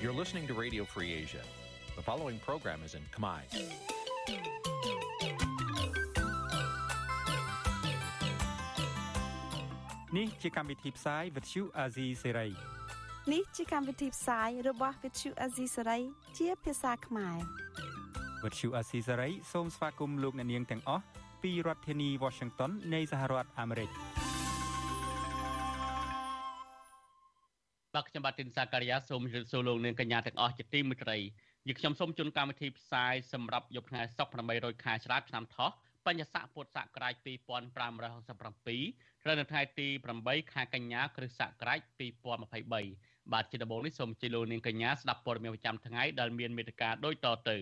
You're listening to Radio Free Asia. The following program is in Khmer. នេះជាកម្មវិធីផ្សាយ Vuthu Azizi Serai នេះជាកម្មវិធីផ្សាយរបស់ Vuthu Azizi Serai ជាភាសាខ្មែរ Vuthu Azizi Serai សូមស្វាគមន៍លោកអ្នកនាងទាំងអស់ពីរដ្ឋធានី Washington នៃសហរដ្ឋអាមេរិក បាទខ្ញុំបាទទីនសាការីយ៉ាសូមជម្រាបសួរលោកនាងកញ្ញាទាំងអស់ជាទីមេត្រីយើខ្ញុំសូមជូនកម្មវិធីផ្សាយសម្រាប់យប់ថ្ងៃសុក្រ800ខែឆ្លាតឆ្នាំថោះបញ្ញស័កពុទ្ធសករាជ2567ត្រូវនៅថ្ងៃទី8ខែកញ្ញាគ្រិស្តសករាជ2023បាទជាដំបូងនេះសូមជម្រាបលោកនាងកញ្ញាស្ដាប់ព័ត៌មានប្រចាំថ្ងៃដែលមានមេត្តាដូចតទៅ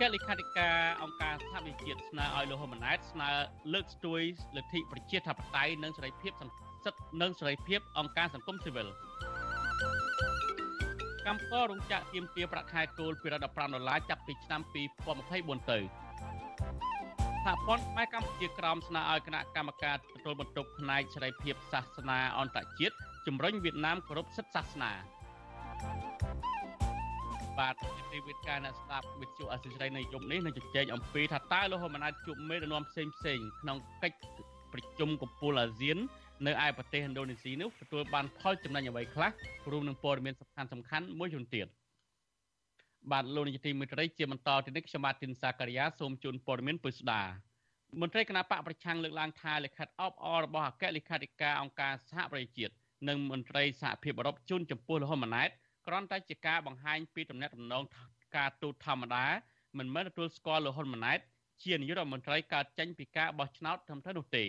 គ្គលេខាធិការអង្គការសហវិជាតិស្នើឲ្យលោកហ៊ុនម៉ាណែតស្នើលើកស្ទួយលទ្ធិប្រជាធិបតេយ្យនិងសេរីភាពសិទ្ធិនិងសេរីភាពអង្គការសង្គមស៊ីវិលកម្មកររោងចក្រទៀមទាប្រាក់ខែគោលពីរដ្ឋ15ដុល្លារចាប់ពីឆ្នាំ2024ទៅសហព័ន្ធផ្នែកកម្ពុជាក្រោមស្នើឲ្យគណៈកម្មការទទួលបន្ទុកផ្នែកសេរីភាពសាសនាអន្តរជាតិជំរុញវៀតណាមគោរពសិទ្ធិសាសនា បាទទីវិទ្យាអ្នកស្ដាប់វិទ្យុអសិរ័យនៅយប់នេះនឹងជជែកអំពីថាតើលោកហ៊ុនម៉ាណែតជួបមេដឹកនាំផ្សេងផ្សេងក្នុងកិច្ចប្រជុំកំពូលអាស៊ាននៅឯប្រទេសឥណ្ឌូនេស៊ីនោះទទួលបានផលចំណេញអ្វីខ្លះរួមនឹងព័ត៌មានសំខាន់សំខាន់មួយចំនួនទៀតបាទលោកនាយកទីមេត្រីជាបន្តទៅនេះខ្ញុំបាទទីនសាការីយ៉ាសូមជូនព័ត៌មានពុស្ដាមន្ត្រីគណៈបកប្រឆាំងលើកឡើងថាលិខិតអបអររបស់អគ្គលេខាធិការអង្គការសហប្រជាជាតិនិងមន្ត្រីសហភាពអឺរ៉ុបជូនចំពោះលហ៊ុនម៉ាណែត គ្រាន់តែជាការបង្ហាញពីទំនាក់ទំនងការទូតធម្មតាមិនមែនទទួលស្គាល់លហ៊ុនម៉ាណែតជានាយករដ្ឋមន្ត្រីកើតចេញពីការបោះឆ្នោតត្រឹមត្រូវនោះទេ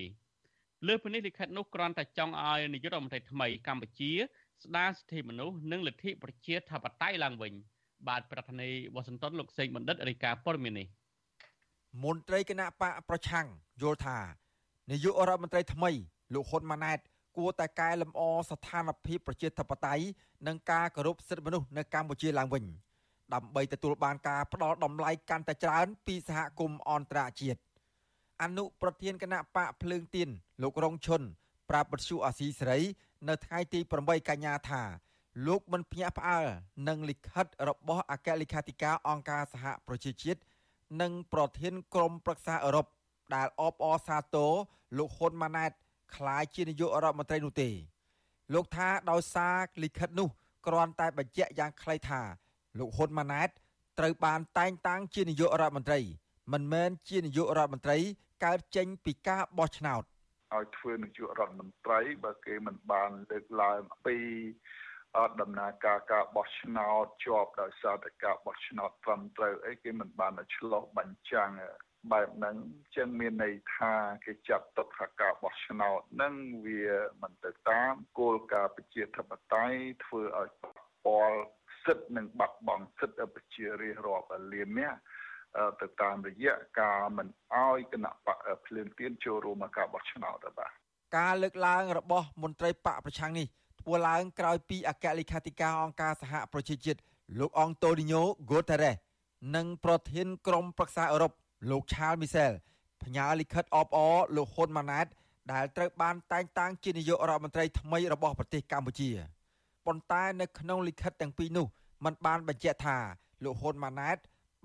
លើពីនេះលិខិតនោះគ្រាន់តែចង់ឲ្យនាយករដ្ឋមន្ត្រីថ្មីកម្ពុជា ស្ដារសិទ្ធិមនុស្សនិងលទ្ធិប្រជាធិបតេយ្យឡើងវិញបាទប្រធានាធិបតីវ៉ាស៊ីនតោនលោកសេងបណ្ឌិតរាយការណ៍ព័ត៌មាននេះមន្ត្រីគណៈបកប្រឆាំងយល់ថានាយករដ្ឋមន្ត្រីថ្មីលោកហ៊ុនម៉ាណែត គួរតែកែលម្អស្ថានភាពប្រជាធិបតេយ្យនិងការគោរពសិទ្ធិមនុស្សនៅកម្ពុជាឡើងវិញដើម្បីទទួលបានការផ្ដល់តម្លៃកាន់តែច្រើនពីសហគមន៍អន្តរជាតិអនុប្រធានគណៈបកភ្លើងទៀនលោករងឈុនប្រាប់បទសុអាស៊ីសេរី នៅថ្ងៃទី8កញ្ញាថាលោកមិនភ្ញាក់ផ្អើលនឹងលិខិតរបស់អគ្គលេខាធិការអង្គការសហប្រជាជាតិនិងប្រធានក្រុមប្រឹក្សាអឺរ៉ុបដែលអបអរសាទរលោកហ៊ុនម៉ាណែត ក្លាយជានាយករដ្ឋមន្ត្រីនោះទេ លោកថាដោយសារលិខិតនោះគ្រាន់តែបញ្ជាក់យ៉ាងខ្លីថា លោកហ៊ុនម៉ាណែតត្រូវបានតែងតាំងជានាយករដ្ឋមន្ត្រី មិនមែនជានាយករដ្ឋមន្ត្រីកើតចេញពីការបោះឆ្នោតឲ្យធ្វើនាយករដ្ឋមន្ត្រី បើគេមិនបានលើកឡើងពីអត់ដំណើរការការបោះឆ្នោតជាប់ដោយសារតែការបោះឆ្នោតត្រឹមត្រូវអីគេមិនបានឆ្លោះបញ្ចាំង បែបហ្នឹងចឹងមានន័យថាគេចាត់ទុកថាការបោះឆ្នោតហ្នឹងវាមិនទៅតាមគោលការណ៍ប្រជាធិបតេយ្យធ្វើឲ្យប៉ល់សិទ្ធិនិងបាត់បង់សិទ្ធិប្រជារាស្ត្ររាប់លាននេះទៅតាមរយៈការមិនអោយគណៈបកភ្លើងទៀនចូលរួមការបោះឆ្នោតបាទការលើកឡើងរបស់មន្ត្រីបកប្រឆាំងនេះធ្វើឡើងក្រោយពីអគ្គលេខាធិការអង្គការសហប្រជាជាតិលោកអង់តូនីញ៉ូហ្គូតារ៉េសនិងប្រធានក្រុមប្រឹក្សាអឺរ៉ុប លោកឆាលមីសែលផ្ញើលិខិតអបអរលោកហ៊ុនម៉ាណែតដែលត្រូវបានតែងតាំងជានាយករដ្ឋមន្ត្រីថ្មីរបស់ប្រទេសកម្ពុជាប៉ុន្តែនៅក្នុងលិខិតទាំងពីរនោះมันបានបញ្ជាក់ថាលោកហ៊ុនម៉ាណែត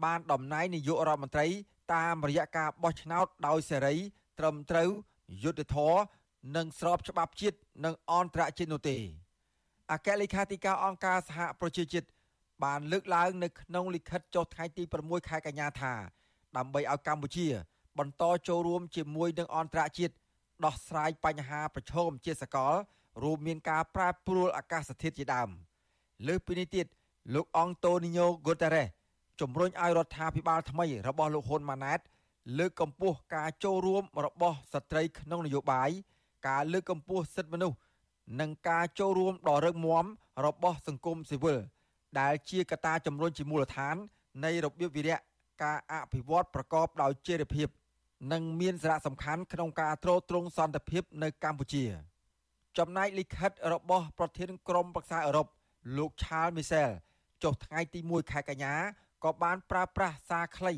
បានតំណែងនាយករដ្ឋមន្ត្រី តាមរយៈការបោះឆ្នោតដោយសេរី ត្រឹមត្រូវយុត្តិធម៌និងស្របច្បាប់ជាតិនិងអន្តរជាតិនោះទេអគ្គលេខាធិការអង្គការសហប្រជាជាតិបានលើកឡើងនៅក្នុងលិខិតចុះថ្ងៃទី6ខែកញ្ញាថា ដើម្បីឲ្យកម្ពុជា បន្តចូលរួមជាមួយនឹងអន្តរជាតិដោះស្រាយបញ្ហាប្រឈមជាសកលរួមមានការប្រែប្រួលអាកាសធាតុជាដើមលើសពីនេះទៀតលោកអង់តូនីញ៉ូហ្គូតារ៉េសជំរុញឲ្យរដ្ឋាភិបាលថ្មីរបស់លោកហ៊ុនម៉ាណែតលើកកម្ពស់ការចូលរួមរបស់ស្ត្រីក្នុងនយោបាយការលើកកម្ពស់សិទ្ធិមនុស្សនិងការចូលរួមដ៏រឹងមាំរបស់សង្គមស៊ីវិលដែលជាកត្តាជំរុញជាមូលដ្ឋាននៃរបៀបវិរៈ ការអភិវឌ្ឍប្រកបដោយចីរភាពនិងមានសារៈសំខាន់ក្នុងការទ្រទ្រង់សន្តិភាពនៅកម្ពុជា ចំណែកលិខិតរបស់ប្រធានក្រុមប្រឹក្សាអឺរ៉ុបលោកឆាលមីសែលចុះថ្ងៃទី1ខែកញ្ញាក៏បានប្រើប្រាស់សារខ្លី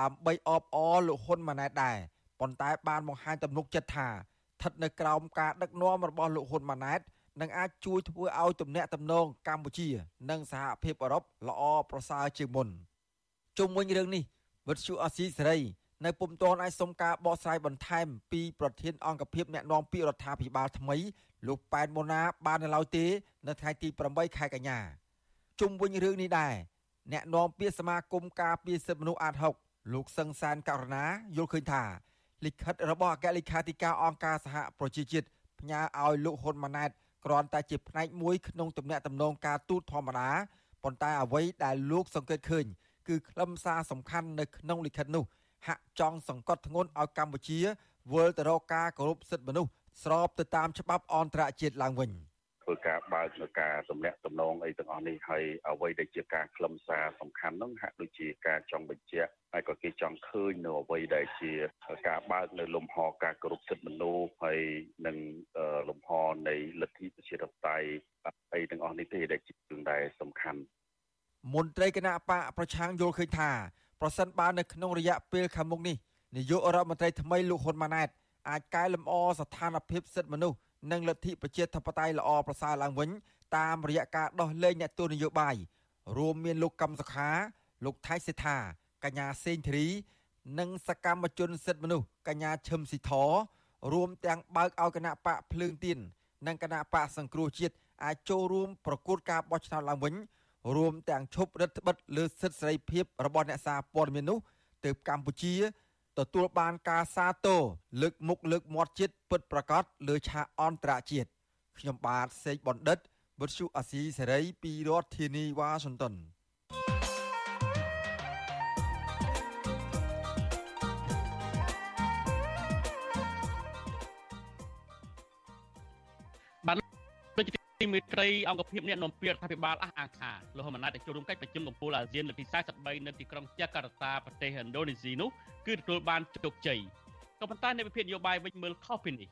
ដើម្បីអបអរលោកហ៊ុនម៉ាណែតដែរប៉ុន្តែបានបង្ហាញទំនុកចិត្តថាស្ថិតនៅក្រោមការដឹកនាំរបស់លោកហ៊ុនម៉ាណែតនឹងអាចជួយធ្វើឲ្យទំនាក់ទំនងកម្ពុជា និងសហភាពអឺរ៉ុបល្អប្រសើរជាងមុន ជុំវិញរឿងនេះវិទ្យុអស៊ីសេរីនៅពុំទាន់អាចសុំការបកស្រាយបន្ថែមពីប្រធានអង្គភិបអ្នកណែនាំពាក្យរដ្ឋាភិបាលថ្មីលោកប៉ែនម៉ូណាបាននៅឡើយទេនៅថ្ងៃទី8ខែកញ្ញាជុំវិញរឿងនេះដែរអ្នកនាំពាក្យសមាគមការពារសិទ្ធិមនុស្សអាត6លោកសឹងសានករណាយល់ឃើញថាលិខិតរបស់អគ្គលេខាធិការអង្គការសហប្រជាជាតិផ្ញើឲ្យលោកហ៊ុនម៉ាណែតគ្រាន់តែជាផ្នែកមួយក្នុងទំនាក់ទំនងការទូតធម្មតាប៉ុន្តែអ្វីដែលលោកសង្កេតឃើញ គឺខ្លឹមសារសំខាន់នៅក្នុងលិខិតនោះហាក់ចង់សង្កត់ធ្ងន់ឲ្យកម្ពុជាវិលទៅរកការគោរពសិទ្ធិមនុស្សស្របទៅតាមច្បាប់អន្តរជាតិឡើងវិញ។ធ្វើការបើកនៅការទំនាក់ទំនងអីទាំងអស់នេះហើយអ្វីដែលជាការខ្លឹមសារសំខាន់ហ្នឹងហាក់ដូចជាការចង់បញ្ជាក់ហើយក៏គេចង់ឃើញនៅអ្វីដែលជាការបើកនៅលំហការគោរពសិទ្ធិមនុស្សហើយនឹងលំហនៃលទ្ធិប្រជាធិបតេយ្យអីទាំងអស់នេះទេដែលជារឿងដែលសំខាន់ មន្ត្រីគណៈបកប្រឆាំងយល់ឃើញថាប្រសិនបើនៅក្នុងរយៈពេលខាងមុខនេះនាយករដ្ឋមន្ត្រីថ្មីលោកហ៊ុនម៉ាណែតអាចកែលម្អស្ថានភាពសិទ្ធិមនុស្សនិងលទ្ធិប្រជាធិបតេយ្យល្អប្រសើរឡើងវិញតាមរយៈការដោះលែងអ្នកទោសនយោបាយរួមមានលោកកឹមសុខា លោកថៃសេដ្ឋាកញ្ញាសេងធីរី និងសកម្មជនសិទ្ធិមនុស្សកញ្ញាឈឹមស៊ីធរួមទាំងបើកឲ្យគណៈបកភ្លើងទៀននិងគណៈបកសង្គ្រោះជាតិអាចចូលរួមប្រកួតការបោះឆ្នោតឡើងវិញ រួមទាំងឈប់រដ្ឋបិទលើសិទ្ធិសេរីភាពរបស់អ្នកសារព័ត៌មាននោះទើបកម្ពុជាទទួលបានការសាទរលើកមុខលើកមាត់ជាតិពិតប្រាកដលើឆាកអន្តរជាតិខ្ញុំបាទសេកបណ្ឌិតបុត្រសុអាស៊ីសេរីពីរដ្ឋធានីវ៉ាស៊ីនតោន ទីមេត្រីអង្គភាពអ្នកនាំពាក្យរដ្ឋាភិបាលអះអាងថាលោកហ៊ុនម៉ាណែតទៅចូលរួមកិច្ចប្រជុំកំពូលអាស៊ានលើកទី43នៅទីក្រុងចាកាតាប្រទេសឥណ្ឌូនេស៊ីនោះគឺទទួលបានជោគជ័យក៏ប៉ុន្តែអ្នកវិភាគនយោបាយវិញមើលខុសពីនេះ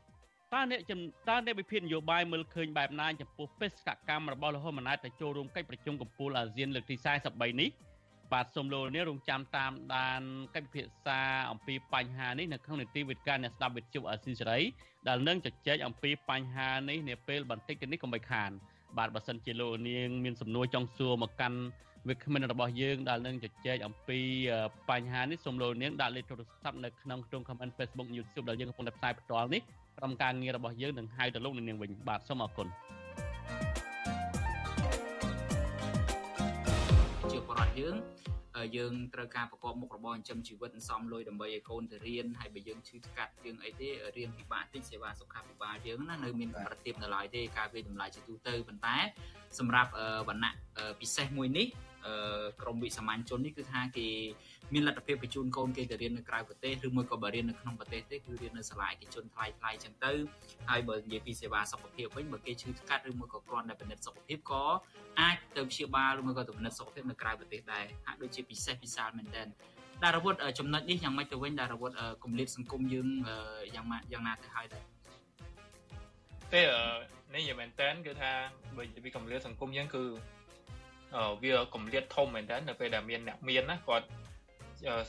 តើអ្នកតើអ្នកវិភាគនយោបាយមើលឃើញបែបណាចំពោះបេសកកម្មរបស់លោកហ៊ុនម៉ាណែតទៅចូលរួមកិច្ចប្រជុំកំពូលអាស៊ានលើកទី43នេះ បាទសូមលោកនេះរងចាំតាមដានកិច្ចពិភាក្សាអំពីបញ្ហានេះនៅក្នុងនីតិវិទ្យាអ្នកស្ដាប់វិទ្យុអាស៊ីសេរីដែលនឹងជជែកអំពីបញ្ហានេះនាពេលបន្តិចទៅនេះកុំបីខាន បាទបើសិនជាលោកនាងមានសំណួរចង់សួរមកកាន់វាគ្មិនរបស់យើងដែលនឹងជជែកអំពីបញ្ហានេះសូមលោកនាងដាក់លេខទូរស័ព្ទនៅក្នុងក្នុង comment Facebook YouTube ដែលយើងកំពុងតែផ្សាយផ្ទាល់នេះក្រុមការងាររបស់យើងនឹងហៅទៅលោកនាងវិញបាទសូមអរគុណ ជាបរិបទយើងយើងត្រូវការប្រកបមុខរបរចិញ្ចឹមជីវិតសំលុយដើម្បីឲ្យកូនទៅរៀនហើយបើយើងឈឺស្កាត់យើងអីទេរៀនពិបាកតិចសេវាសុខាភិបាលយើងណានៅមានប្រតិបនៅឡើយទេការវាតម្លៃជាទូទៅប៉ុន្តែសម្រាប់វណ្ណៈពិសេសមួយនេះ ក្រមវិសាមញ្ញជននេះគឺថាគេមានលទ្ធភាពបញ្ជូនកូនគេទៅរៀននៅក្រៅប្រទេសឬមួយក៏បើរៀននៅក្នុងប្រទេសទេគឺរៀននៅសាលាឯកជនថ្លៃថ្លៃចឹងទៅហើយបើនិយាយពីសេវាសុខភាពវិញបើគេឈឺស្កាត់ឬមួយក៏គ្រាន់តែពិនិត្យសុខភាពក៏អាចទៅព្យាបាលឬមួយក៏ទៅពិនិត្យសុខភាពនៅក្រៅប្រទេសដែរហាក់ដូចជាពិសេសពិសាលមែនទែនដារវុធចំណុចនេះយ៉ាងម៉េចទៅវិញដារវុធគម្លាតសង្គមយើងយ៉ាងម៉េចយ៉ាងណាទៅហើយដែរទេនេះយ៉ាងមែនតើគឺថាបើនិយាយពីគម្លាតសង្គមយើងគឺ វាកម្រិតធំមែនតើនៅពេលដែលមានអ្នកមានណាគាត់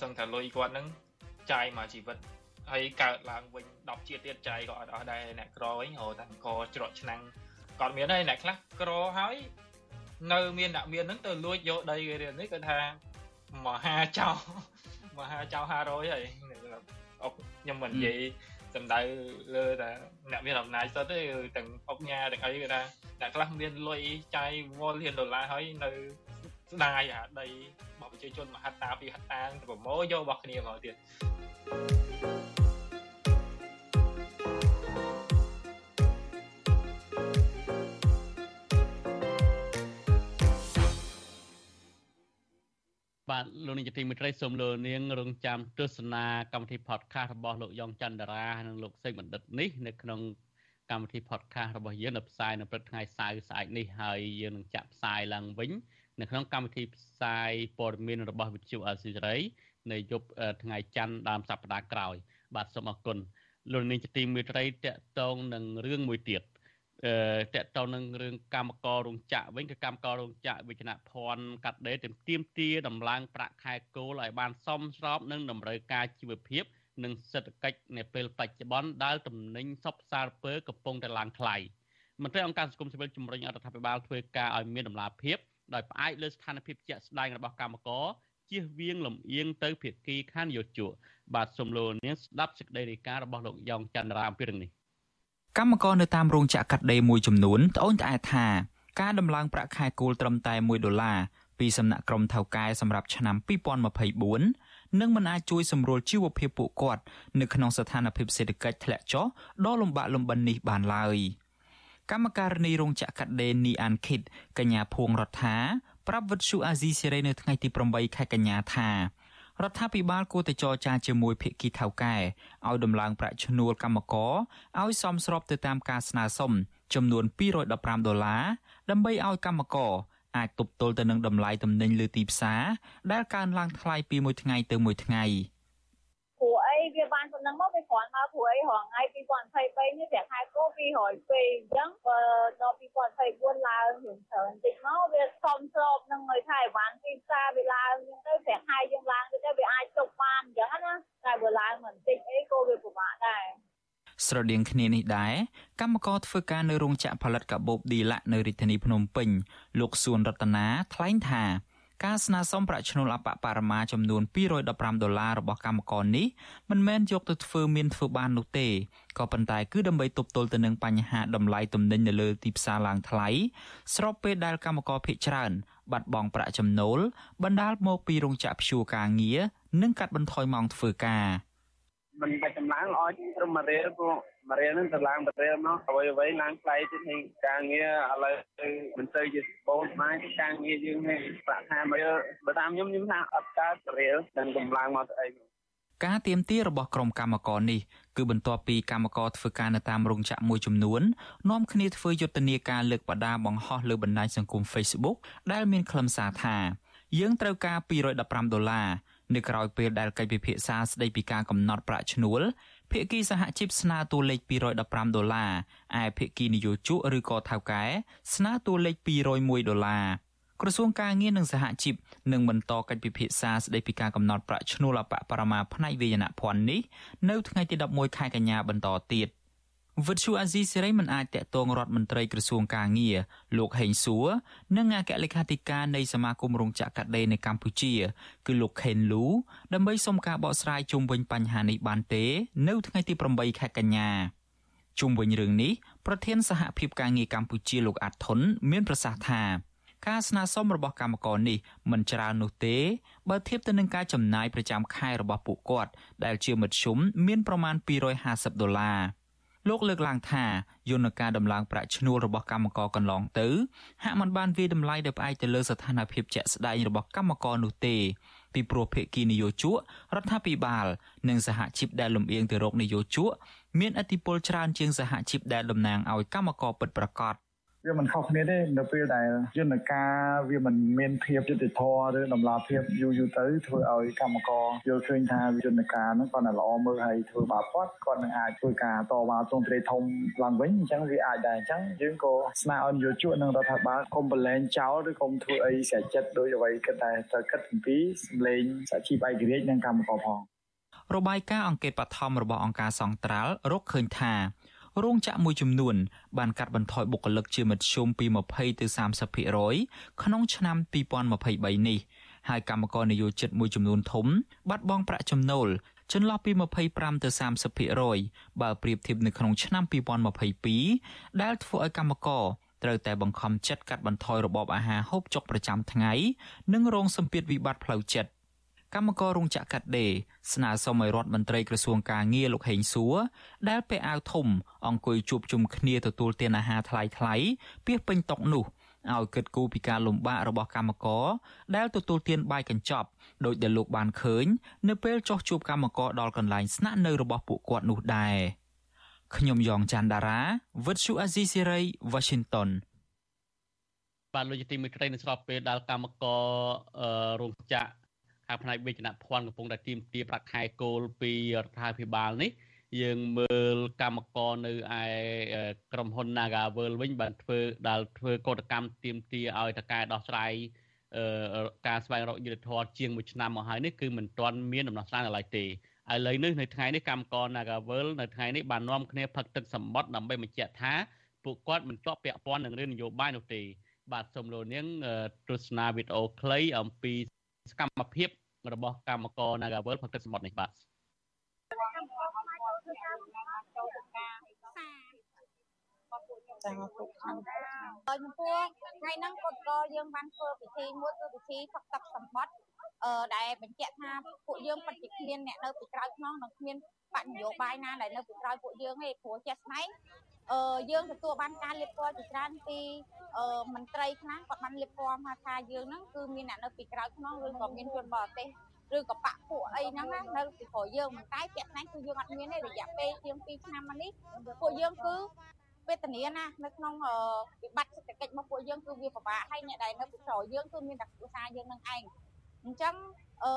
សឹងថាលុយគាត់នឹងចាយមកជីវិតហើយកើតឡើងវិញ10ជាតិទៀតចាយក៏អត់អស់ដែរអ្នកក្រវិញហៅថាអង្គច្រកឆ្នាំងគាត់មានហើយអ្នកខ្លះក្រហើយនៅមានអ្នកមានហ្នឹងទៅលួចយកដីគេរៀននេះគាត់ថាមហាចៅមហាចៅ500ហើយអុកខ្ញុំមិននិយាយ សំដៅលើតែអ្នកមានអំណាចសុទ្ធទេទាំងអុកញ៉ាទាំងអីគេថាអ្នកខ្លះមានលុយចាយវល់លានដុល្លារហើយនៅស្ដាយអាដីរបស់ប្រជាជនមហត្តាពីហត្តាទៅប្រមូលយករបស់គ្នាមកទៀត បាទលោកនាយកទីមេត្រីសូមលោកនាងរងចាំទស្សនាកម្មវិធី podcast របស់លោកយ៉ងច័ន្ទរានិងលោកសេកបណ្ឌិតនេះនៅក្នុងកម្មវិធី podcast របស់យើងនៅផ្សាយនៅព្រឹកថ្ងៃសៅរ៍ស្អែកនេះហើយយើងនឹងចាក់ផ្សាយឡើងវិញនៅក្នុងកម្មវិធីផ្សាយព័ត៌មានរបស់វិទ្យុអាស៊ីសេរីនៅយប់ថ្ងៃច័ន្ទដើមសប្តាហ៍ក្រោយ បាទសូមអរគុណលោកនាងជាទីមេត្រីតកតងនឹងរឿងមួយទៀតអឺ តកតនឹងរឿងកម្មកររោងចក្រវិញគឺកម្មកររោងចក្រវិជ្ជាភ័ណ្ឌកាត់ដេរទាមទាមទារដំឡើងប្រាក់ខែគោលឲ្យបានសមស្របនឹងតម្រូវការជីវភាព និងសេដ្ឋកិច្ចនៅពេលបច្ចុប្បន្នដែលទំនិញសពសារពើកំពុងតែឡើងថ្លៃមន្ត្រីអង្គការសង្គមស៊ីវិលជំរុញរដ្ឋាភិបាលធ្វើការឲ្យមានដំណាភាពដោយផ្អែកលើស្ថានភាពជាក់ស្ដែងរបស់កម្មករជៀសវាងលំអៀងទៅភាគីខាងយោជកបាទសូមលោកនាងស្ដាប់សេចក្តីរាយការណ៍របស់លោកយ៉ងច័ន្ទរាអំពីរឿងនេះ កម្មករនៅតាមរោងចក្រកាត់ដេរមួយចំនួនត្អូញត្អែថាការដំឡើងប្រាក់ខែគោលត្រឹមតែ1ដុល្លារពីសំណាក់ក្រុមថៅកែសម្រាប់ឆ្នាំ2024នឹងមិនអាចជួយសម្រួលជីវភាពពួកគាត់នៅក្នុងស្ថានភាពសេដ្ឋកិច្ចធ្លាក់ចុះដ៏លំបាកលំបិននេះបានឡើយកម្មការនីរោងចក្រកាត់ដេរនីអានឃីតកញ្ញាភួងរដ្ឋាប្រាប់វិទ្យុអាស៊ីសេរីនៅថ្ងៃទី8ខែកញ្ញាថា រដ្ឋាភិបាលគួរតែចរចាជាមួយភាគីថៅកែឲ្យដំឡើងប្រាក់ឈ្នួលកម្មករឲ្យសមស្របទៅតាមការស្នើសុំចំនួន215ដុល្លារដើម្បីឲ្យកម្មករអាចទប់ទល់ទៅនឹងតម្លៃទំនិញលើទីផ្សារដែលកើនឡើងថ្លៃពីមួយថ្ងៃទៅមួយថ្ងៃព្រោះអីវាបានប៉ុណ្ណឹងមកវាគ្រាន់មកព្រោះអីរងថ្ងៃ2023នេះប្រាក់ខែគោ202អញ្ចឹងបើដល់2024ឡើងរឿងច្រើនតិចមកវាសមស្របនឹងឲ្យខែវ៉ាន់ទីផ្សារវាឡើងអញ្ចឹងទៅប្រាក់ខែយើងឡើងទៅវាអាចទប់បានអញ្ចឹងណាតែបើឡើងមិនតិចអីក៏វាពិបាកដែរ ស្រដៀងគ្នានេះដែរកម្មករធ្វើការនៅរោងចក្រផលិតកាបូបឌីឡាក់នៅរាជធានីភ្នំពេញលោកសួនរតនាថ្លែងថាការស្នើសុំប្រាក់ឈ្នួលអបបរមាចំនួន215ដុល្លាររបស់កម្មករនេះមិនមែនយកទៅធ្វើមានធ្វើបាននោះទេក៏ប៉ុន្តែគឺដើម្បីទប់ទល់ទៅនឹងបញ្ហាតម្លៃទំនិញនៅលើទីផ្សារឡើងថ្លៃស្របពេលដែលកម្មករភ័យច្រើនបាត់បង់ប្រាក់ចំណូលបណ្ដាលមកពីរោងចក្រព្យួរការងារនិងកាត់បន្ថយម៉ោងធ្វើការ មិនបាច់ចម្លើងល្អត្រឹមមួយរៀលព្រោះមួយរៀលហ្នឹងទៅឡើងមួយរៀលមកអ្វីអ្វីឡើងថ្លៃទៅនេះការងារឥឡូវមិនទៅជាបូនស្មាយការងារយើងនេះប្រាក់ខែមើលបើតាមខ្ញុំខ្ញុំថាអត់កើតរៀលនឹងកម្លាំងមកស្អីការទៀមទារបស់ក្រុមកម្មករនេះគឺបន្ទាប់ពីកម្មករធ្វើការនៅតាមរោងចក្រមួយចំនួននាំគ្នាធ្វើយុទ្ធនាការលើកបដាបង្ហោះលើបណ្ដាញសង្គម Facebook ដែលមានខ្លឹមសារថាយើងត្រូវការ215ដុល្លារ នៅក្រៅពេលដែលកិច្ចពិភាក្សាស្ដីពីការកំណត់ប្រាក់ឈ្នួលភាគីសហជីពស្នើតួលេខ215ដុល្លារឯភាគីនយោជកឬក៏ថៅកែស្នើតួលេខ201ដុល្លារក្រសួងការងារនិងសហជីពនឹងបន្តកិច្ចពិភាក្សាស្ដីពីការកំណត់ប្រាក់ឈ្នួលអបបរមាផ្នែកវេយនភ័ណ្ឌនេះនៅថ្ងៃទី11ខែកញ្ញាបន្តទៀត វិទ្យុអាស៊ីសេរីមិនអាចតាក់ទងរដ្ឋមន្ត្រីក្រសួងកាងារលោកហេងសួរនិងអគ្គលេខាធិការនៃសមាគមរោងចក្រកាត់ដេរនៅកម្ពុជា គឺលោកខេនលូដើម្បីសុំការបកស្រាយជុំវិញបញ្ហានេះបានទេ នៅថ្ងៃទី8ខែកញ្ញាជុំវិញរឿងនេះប្រធានសហភាពការងារកម្ពុជាលោកអាត់ថុនមានប្រសាសន៍ថាការស្នើសុំរបស់កម្មករនេះមិនច្រើននោះទេបើធៀបទៅនឹងការចំណាយប្រចាំខែរបស់ពួកគាត់ដែលជាមធ្យមមានប្រមាណ250ដុល្លារ លោកលើកឡើងថាយន្តការដំឡើងប្រាក់ឈ្នួលរបស់កម្មករកន្លងទៅហាក់មិនបានវាយតម្លៃដោយផ្អែកទៅលើស្ថានភាពជាក់ស្ដែងរបស់កម្មករនោះទេពីព្រោះភាគីនយោជករដ្ឋាភិបាល និងសហជីពដែលលំអៀងទៅរកនយោជកមានឥទ្ធិពលច្រើនជាងសហជីពដែលតំណាងឲ្យកម្មករពិតប្រាកដ វាមិនខុសគ្នាទេនៅពេលដែលយន្តការវាមិនមានភាពយុត្តិធម៌ឬដំណាភាពយូរយូរទៅធ្វើឲ្យកម្មករយល់ឃើញថាយន្តការហ្នឹងគាត់តែល្អមើលហើយធ្វើបាបគាត់គាត់នឹងអាចធ្វើការតវ៉ាទងទ្រាយធំឡើងវិញអញ្ចឹងវាអាចដែរអញ្ចឹងយើងក៏ស្នើឲ្យនយោជកនិងរដ្ឋាភិបាលកុំប្រឡែងចោលឬកុំធ្វើអីស្រេចចិត្តដោយអ្វីគិតតែត្រូវគិតអំពីសម្លេងសហជីពឯករាជ្យនិងកម្មករផងរបាយការណ៍អង្កេតបឋមរបស់អង្គការសង្ត្រាល់រកឃើញថា រោងចក្រមួយចំនួន បានកាត់បន្ថយបុគ្គលិកជាមធ្យមពី20ទៅ30%ក្នុងឆ្នាំ2023នេះហើយកម្មករនយោជិតមួយចំនួនធំ បាត់បង់ប្រាក់ចំណូលចន្លោះពី25ទៅ30%បើប្រៀបធៀបនៅក្នុងឆ្នាំ2022ដែលធ្វើឲ្យកម្មករត្រូវតែបង្ខំចិត្តកាត់បន្ថយរបបអាហារហូបចុកប្រចាំថ្ងៃ និងរងសម្ពាធវិបត្តិផ្លូវចិត្ត កម្មកររោងចក្រកាត់ដេរស្នើសុំឲ្យរដ្ឋមន្ត្រីក្រសួងកាងារលោកហេងសួរដែលពាក់អាវធំអង្គុយជួបជុំគ្នាទទួលទានអាហារថ្លៃថ្លៃពីពេញតុកនោះឲ្យគិតគូរពីការលំបាករបស់កម្មករដែលទទួលទានបាយកញ្ចប់ដោយដែលលោកបានឃើញ នៅពេលចោះជួបកម្មករដល់កន្លែងស្នាក់នៅរបស់ពួកគាត់នោះដែរខ្ញុំយ៉ងច័ន្ទដារាវិទ្យុអាស៊ីសេរី Washington បាទលោកជាទីមេត្រីនៅស្របពេលដែលកម្មកររោងចក្រ ខាងផ្នែកវិជ្ជាភ័ណ្ឌកំពុងតែទីមទាប្រាក់ខែគោលពីរដ្ឋាភិបាលនេះយើងមើលកម្មករនៅឯក្រុមហ៊ុន Nagavel វិញបានធ្វើដែលធ្វើកតកម្មទីមទាឲ្យតកែដោះស្រាយការស្វែងរកយុត្តិធម៌ជាង1ឆ្នាំមកហើយនេះគឺមិនទាន់មានដំណោះស្រាយឡើយទេឥឡូវនេះនៅថ្ងៃនេះកម្មករ Nagavel នៅថ្ងៃនេះបាននាំគ្នាផឹកទឹកសម្បត្តិដើម្បីបញ្ជាក់ថាពួកគាត់មិនទាក់ពាក់ព័ន្ធនឹងរឿងនយោបាយនោះទេបាទសូមលោកនាងទស្សនាវីដេអូខ្លីអំពី សកម្មភាពរបស់កម្មករ Nagavel ផឹកទឹកសម្បត្តិនេះបាទចាទុកខាងហើយចំពោះថ្ងៃហ្នឹងគាត់ក៏យើងបានធ្វើពិធីមួយគឺពិធីផឹកទឹកសម្បត្តិអឺដែលបញ្ជាក់ថាពួកយើងពិតជាគ្មានអ្នកនៅពីក្រៅខ្នងនិងគ្មានបកនយោបាយណាដែលនៅពីក្រៅពួកយើងទេព្រោះជាក់ស្ដែងអឺ យើងទទួលបានការលៀបពណ៌ជាច្រើនពីអឺមន្ត្រីខ្លះគាត់បានលៀបពណ៌ថាថាយើងហ្នឹងគឺមានអ្នកនៅពីក្រៅខ្នងឬក៏មានជនបរទេសឬក៏បាក់ពួកអីហ្នឹងណានៅពីក្រោយយើងមិនតែជាក់ស្ដែងគឺយើងអត់មានទេរយៈពេលជាង2ឆ្នាំមកនេះពួកយើងគឺវេទនាណានៅក្នុងវិបត្តិសេដ្ឋកិច្ចរបស់ពួកយើងគឺវាពិបាកហើយអ្នកដែលនៅពីក្រោយយើងគឺមានតែគ្រួសារយើងនឹងឯង អញ្ចឹងអឺ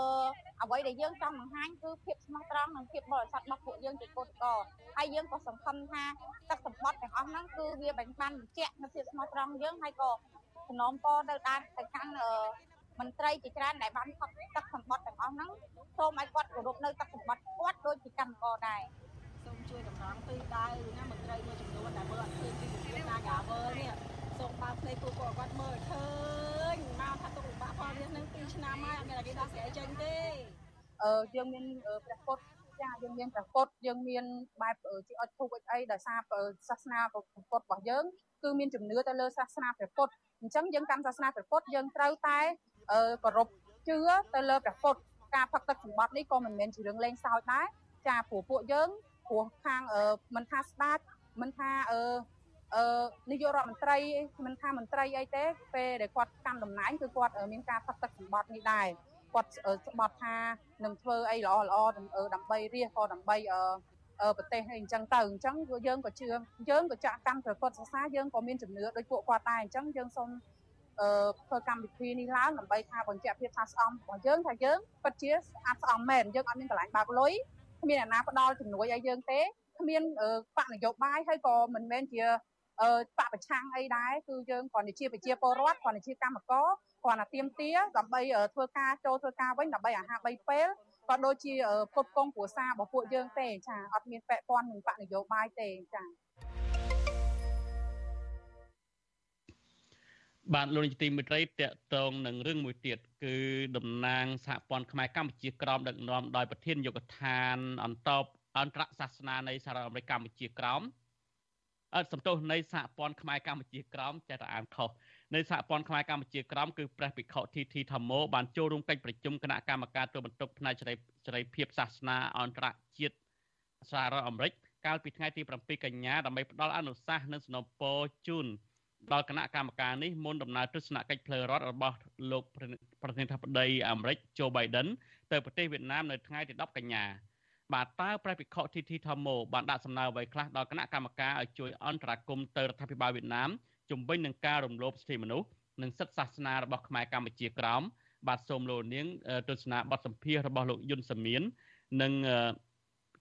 អ្វីដែលយើងចង់បង្ហាញគឺភាពស្មោះត្រង់និងភាពបរិសុទ្ធរបស់ពួកយើងជាកូនកកហើយយើងក៏សង្ឃឹមថាទឹកសម្បត្តិទាំងអស់ហ្នឹងគឺវាបានបានបញ្ជាក់នៅភាពស្មោះត្រង់យើងហើយក៏សំណូមពរទៅដល់ទៅកាន់អឺមន្ត្រីជាច្រើនដែលបានផឹកទឹកសម្បត្តិទាំងអស់ហ្នឹងសូមឲ្យគាត់គោរពនៅទឹកសម្បត្តិគាត់ដូចជាកម្មករដែរសូមជួយតំណងទិសដៅណាមន្ត្រីមួយចំនួនដែលមើលអត់ឃើញពីវិទ្យាការយ៉ាវើនេះ សូមបើកភ្នែកពួកគាត់មើលឃើញមកថាទុកលំបាកផលនេះនឹង2ឆ្នាំហើយអត់មានអីដោះស្រាយចេញទេអឺយើងមានព្រះពុទ្ធចាយើងមានព្រះពុទ្ធយើងមានបែបជាអត់ធូបអីដោយសារសាសនាព្រះពុទ្ធរបស់យើងគឺមានជំនឿទៅលើសាសនាព្រះពុទ្ធអញ្ចឹងយើងកាន់សាសនាព្រះពុទ្ធយើងត្រូវតែគោរពជឿទៅលើព្រះពុទ្ធការផឹកទឹកសម្បត្តិនេះក៏មិនមែនជារឿងលេងសើចដែរចាព្រោះពួកយើងព្រោះខាងមិនថាស្ដាច់មិនថា អឺអឺនាយករដ្ឋមន្ត្រីមិនថាមន្ត្រីអីទេពេលដែលគាត់កាន់តំណែងគឺគាត់មានការផឹកទឹកសម្បត្តិនេះដែរគាត់ស្បត់ថានឹងធ្វើអីល្អល្អដើម្បីរាជក៏ដើម្បីអឺប្រទេសអីអញ្ចឹងទៅអញ្ចឹងយើងក៏ជឿយើងក៏ចាក់កម្មព្រះពុទ្ធសាសនាយើងក៏មានជំនឿដូចពួកគាត់ដែរអញ្ចឹងយើងសូមអឺធ្វើកម្មវិធីនេះឡើងដើម្បីថាបញ្ជាក់ភាពថាស្អំរបស់យើងថាយើងពិតជាស្អាតស្អំមែនយើងអត់មានកន្លែងបើកលុយគ្មានអ្នកណាផ្ដល់ជំនួយឲ្យយើងទេគ្មានបកនយោបាយហើយក៏មិនមែនជាអឺ បកប្រឆាំងអីដែរគឺយើងគ្រាន់តែជាប្រជាពលរដ្ឋគ្រាន់តែជាកម្មករគ្រាន់តែទៀមទាដើម្បីធ្វើការចូលធ្វើការវិញដើម្បីអាហារ3ពេលក៏ដូចជាពុតកងគ្រួសាររបស់ពួកយើងទេចាអត់មានពាក់ព័ន្ធនឹងបកនយោបាយទេចាបាទលោកនាយកទីមេត្រីតកតងនឹងរឿងមួយទៀតគឺតំណាងសហព័ន្ធខ្មែរកម្ពុជាក្រមដឹកនាំដោយប្រធានយុគឋានអន្តរអន្តរសាសនានៃសហរដ្ឋអាមេរិកកម្ពុជាក្រមអត់ សំទោសនៃសហព័ន្ធខ្មែរកម្ពុជាក្រមចេះតែអានខុសនៃសហព័ន្ធខ្មែរកម្ពុជាក្រមគឺព្រះភិក្ខុធីធីធម្មោបានចូលរួមកិច្ចប្រជុំគណៈកម្មការទូបន្ទុកផ្នែកសេរីភាពសាសនាអន្តរជាតិសហរដ្ឋអាមេរិកកាលពីថ្ងៃទី7កញ្ញាដើម្បីផ្ដល់អនុសាសន៍និងសំណពរជូនដល់គណៈកម្មការនេះមុនដំណើរទស្សនកិច្ចផ្លូវរដ្ឋរបស់លោកប្រធានាធិបតីអាមេរិក Joe Biden ទៅប្រទេសវៀតណាមនៅថ្ងៃទី10កញ្ញា បាទតើព្រះភិក្ខុធីធីធម្មោបានដាក់សំណើអ្វីខ្លះដល់គណៈកម្មការឲ្យជួយអន្តរាគមន៍ទៅរដ្ឋាភិបាលវៀតណាមជំវិញនឹងការរំលោភសិទ្ធិមនុស្សនិងសិទ្ធិសាសនារបស់ខ្មែរកម្ពុជាក្រោមបាទសូមលោកនាងទស្សនាបទសម្ភាសរបស់លោកយុនសមៀននិង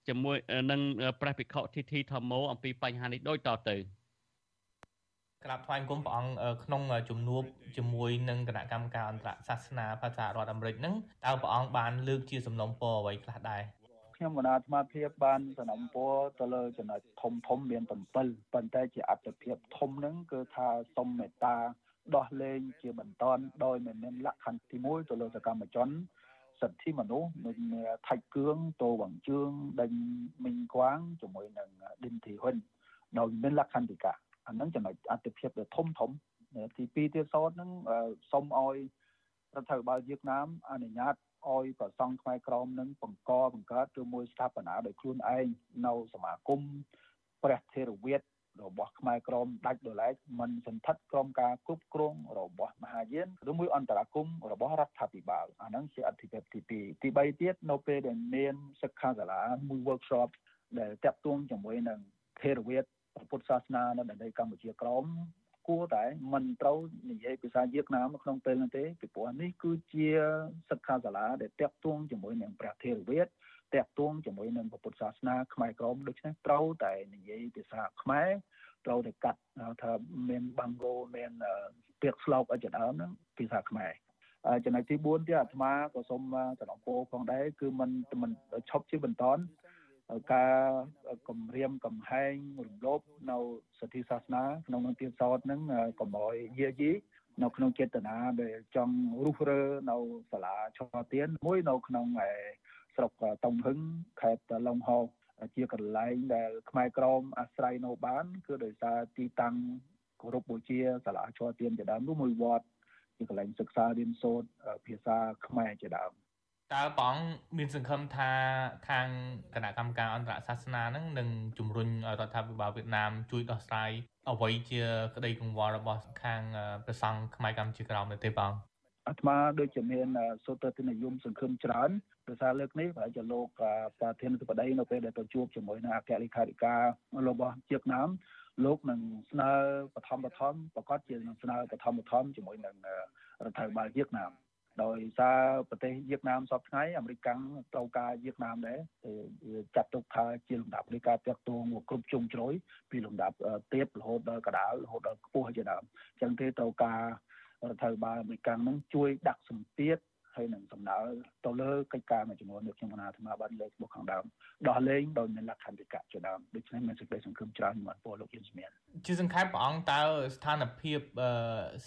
ជាមួយនឹងព្រះភិក្ខុធីធីធម្មោអំពីបញ្ហានេះដូចតទៅក្រាបថ្វាយគុំព្រះអង្គក្នុងជំនួបជាមួយនឹងគណៈកម្មការអន្តរសាសនាភាសារដ្ឋអាមេរិកហ្នឹងតើព្រះអង្គបានលើកជាសំណុំពរអ្វីខ្លះដែរ ខ្ញុំគណៈអាត្មាភាពបានសំណពរទៅលើចំណុចធំធំមាន7ប៉ុន្តែជាអត្ថភាពធំហ្នឹងគឺថាសុំមេត្តាដោះលែងជាបន្តដោយមិនមានលក្ខខណ្ឌទី1ទៅលើសកម្មជនសិទ្ធិមនុស្សនឹងថៃគឿងតូវងជឿងដេញមីងគួងជាមួយនឹងឌិនធីហ៊ុនដោយមានលក្ខខណ្ឌទីកាអាហ្នឹងចំណុចអត្ថភាពដ៏ធំធំទី2ទៀតសោតហ្នឹងសុំឲ្យរដ្ឋាភិបាលវៀតណាមអនុញ្ញាត ឲ្យប្រសង់ខ្មែរក្រមនឹងបង្កបង្កើតឬមួយស្ថាបនាដោយខ្លួនឯងនៅសមាគមព្រះថេរវាទរបស់ខ្មែរក្រមដាច់ដោយឡែកមិនសន្ធិដ្ឋក្រុមការគ្រប់គ្រងរបស់មហាយានឬមួយអន្តរាគមរបស់រដ្ឋាភិបាលអាហ្នឹងជាអធិភាពទី2ទី3ទៀតនៅពេលដែលមានសិក្ខាសាលាមួយ workshop ដែលតាក់ទងជាមួយនឹងថេរវាទពុទ្ធសាសនានៅដីកម្ពុជាក្រម គួរតែមិនត្រូវនិយាយភាសាវៀតណាមក្នុងពេលនោះទេពីព្រោះនេះគឺជាសិក្ខាសាលាដែលតាក់ទងជាមួយនឹងព្រះធេរវាទតាក់ទងជាមួយនឹងពុទ្ធសាសនាខ្មែរក្រមដូច្នេះត្រូវតែនិយាយភាសាខ្មែរត្រូវតែកាត់ថាមានបង់ហ្គោមានពាក្យស្លោកអីជាដើមហ្នឹងភាសាខ្មែរចំណុចទី4ទៀតអាត្មាក៏សូមសំណពោផងដែរគឺមិនមិនឈប់ជាបន្ត ការគម្រាមកំហែងរំលោភនៅសិទ្ធិសាសនាក្នុងនឹងទៀតសោតហ្នឹងកុំឲ្យយាយីនៅក្នុងចេតនាដែលចង់រុះរើនៅសាលាឆោទៀនមួយនៅក្នុងស្រុកតុងហឹងខេត្តឡុងហោជាកន្លែងដែលខ្មែរក្រមអាស្រ័យនៅបាន គឺដោយសារទីតាំងគោរពបូជាសាលាឆោទៀនជាដើមនោះមួយវត្តជាកន្លែងសិក្សារៀនសូត្រភាសាខ្មែរជាដើម តើបងមានសង្ឃឹមថាខាងគណៈកម្មការអន្តរសាសនានឹងនឹងជំរុញឲ្យរដ្ឋាភិបាលវៀតណាមជួយដោះស្រាយអ្វីជាក្តីកង្វល់របស់ខាងប្រសង់ខ្មែរកម្ពុជាក្រោមនៅទេបងអាត្មាដូចជាមានសុទ្ធទៅនិយមសង្ឃឹមច្រើនភាសាលើកនេះប្រហែលជាលោកប្រធានាធិបតីនៅពេលដែលទៅជួបជាមួយនឹងអគ្គលេខាធិការរបស់ជៀកណាមលោកនឹងស្នើបឋមបឋមប្រកាសជានឹងស្នើបឋមបឋមជាមួយនឹងរដ្ឋាភិបាលវៀតណាម ដោយសារប្រទេសវៀតណាមសពថ្ងៃអាមេរិកត្រូវការវៀតណាមដែរចាត់ទុកថាជាលំដាប់នៃការតាក់ទងមកគ្រប់ជុំជ្រោយពីលំដាប់ទាបរហូតដល់កដាលរហូតដល់ខ្ពស់ជាដើមអញ្ចឹងទេត្រូវការរដ្ឋាភិបាលអាមេរិកហ្នឹងជួយដាក់សម្ពាធហើយនឹងសំដៅទៅលើកិច្ចការមួយចំនួនដែលខ្ញុំអាត្មាបានលើកមកខាងដើមដោះលែងដោយមានលក្ខន្តិកៈជាដើមដូច្នេះមានសេចក្តីសង្ឃឹមច្រើនមកពលលោកយិនស្មានជាសង្ខេបព្រះអង្គតើស្ថានភាព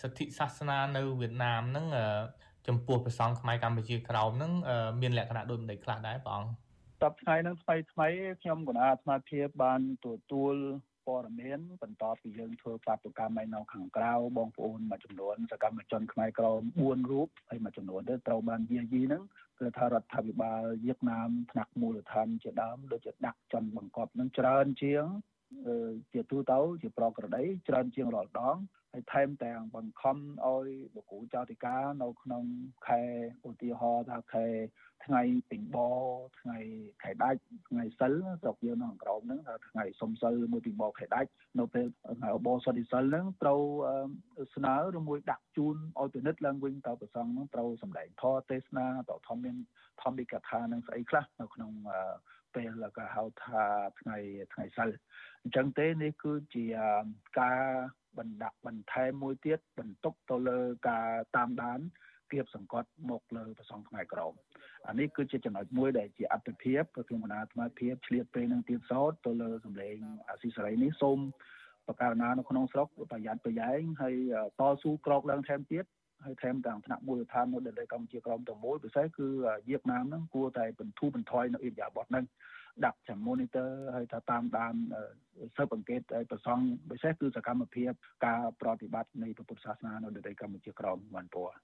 សិទ្ធិសាសនានៅវៀតណាមហ្នឹង ចំពោះព្រះសង្ឃខ្មែរកម្ពុជាក្រោមហ្នឹងមានលក្ខណៈដូចម្ដេចខ្លះដែរព្រះអង្គតបថ្ងៃហ្នឹងថ្មីថ្មីខ្ញុំគណៈអាត្មាភាពបានទទួលព័ត៌មានបន្តពីយើងធ្វើបាតុកម្មឯនៅខាងក្រៅបងប្អូនមួយចំនួនសកម្មជនខ្មែរក្រម4រូបហើយមួយចំនួនទៅត្រូវបានយាយីហ្នឹងគឺថារដ្ឋាភិបាលវៀតណាមថ្នាក់មូលដ្ឋានជាដើមដូចជាដាក់ចន់បង្កប់នឹងច្រើនជាងជាទូទៅជាប្រក្រតីច្រើនជាងរាល់ដង ហើយថែមទាំងបង្ខំឲ្យបកគូចៅតិកានៅក្នុងខែឧទាហរណ៍ថាខែថ្ងៃពេញបថ្ងៃខែដាច់ថ្ងៃសិលស្រុកយើងនៅក្រោមហ្នឹងថាថ្ងៃសុំសិលមួយពេញបខែដាច់នៅពេលថ្ងៃអបសុទ្ធិសិលហ្នឹងត្រូវស្នើឬមួយដាក់ជូនឲ្យពិនិត្យឡើងវិញតើប្រសងហ្នឹងត្រូវសម្ដែងធម៌ទេសនាតើធម្មមានធម្មិកថានឹងស្អីខ្លះនៅក្នុងពេលក៏ហៅថាថ្ងៃថ្ងៃសិលអញ្ចឹងទេនេះគឺជាការ បណ្ដាក់បន្ថែមមួយទៀតបន្ទុកទៅលើការតាមដានគៀបសង្កត់មកលើប្រសងខ្មែរក្រមអានេះគឺជាចំណុចមួយដែលជាអត្តភាពខ្ញុំគណៈអាត្មាភាពឆ្លៀតពេលនឹងទៀតសោតទៅលើសម្លេងអាស៊ីសេរីនេះសូមបកករណានៅក្នុងស្រុកប្រយ័ត្នប្រយែងហើយតស៊ូក្រោកឡើងថែមទៀតហើយថែមទាំងថ្នាក់មូលដ្ឋាននៅដែលកម្ពុជាក្រមទាំងមូលពិសេសគឺវៀតណាមហ្នឹងគួរតែបន្ធូរបន្ថយនៅអ៊ីយ៉ាបតហ្នឹង ដាក់ចាំ monitor ហើយថាតាមដានស៊ើបអង្កេតឲ្យប្រសងពិសេសគឺសកម្មភាពការប្រតិបត្តិនៃពុទ្ធសាសនានៅដីកម្ពុជាក្រមបានពណ៌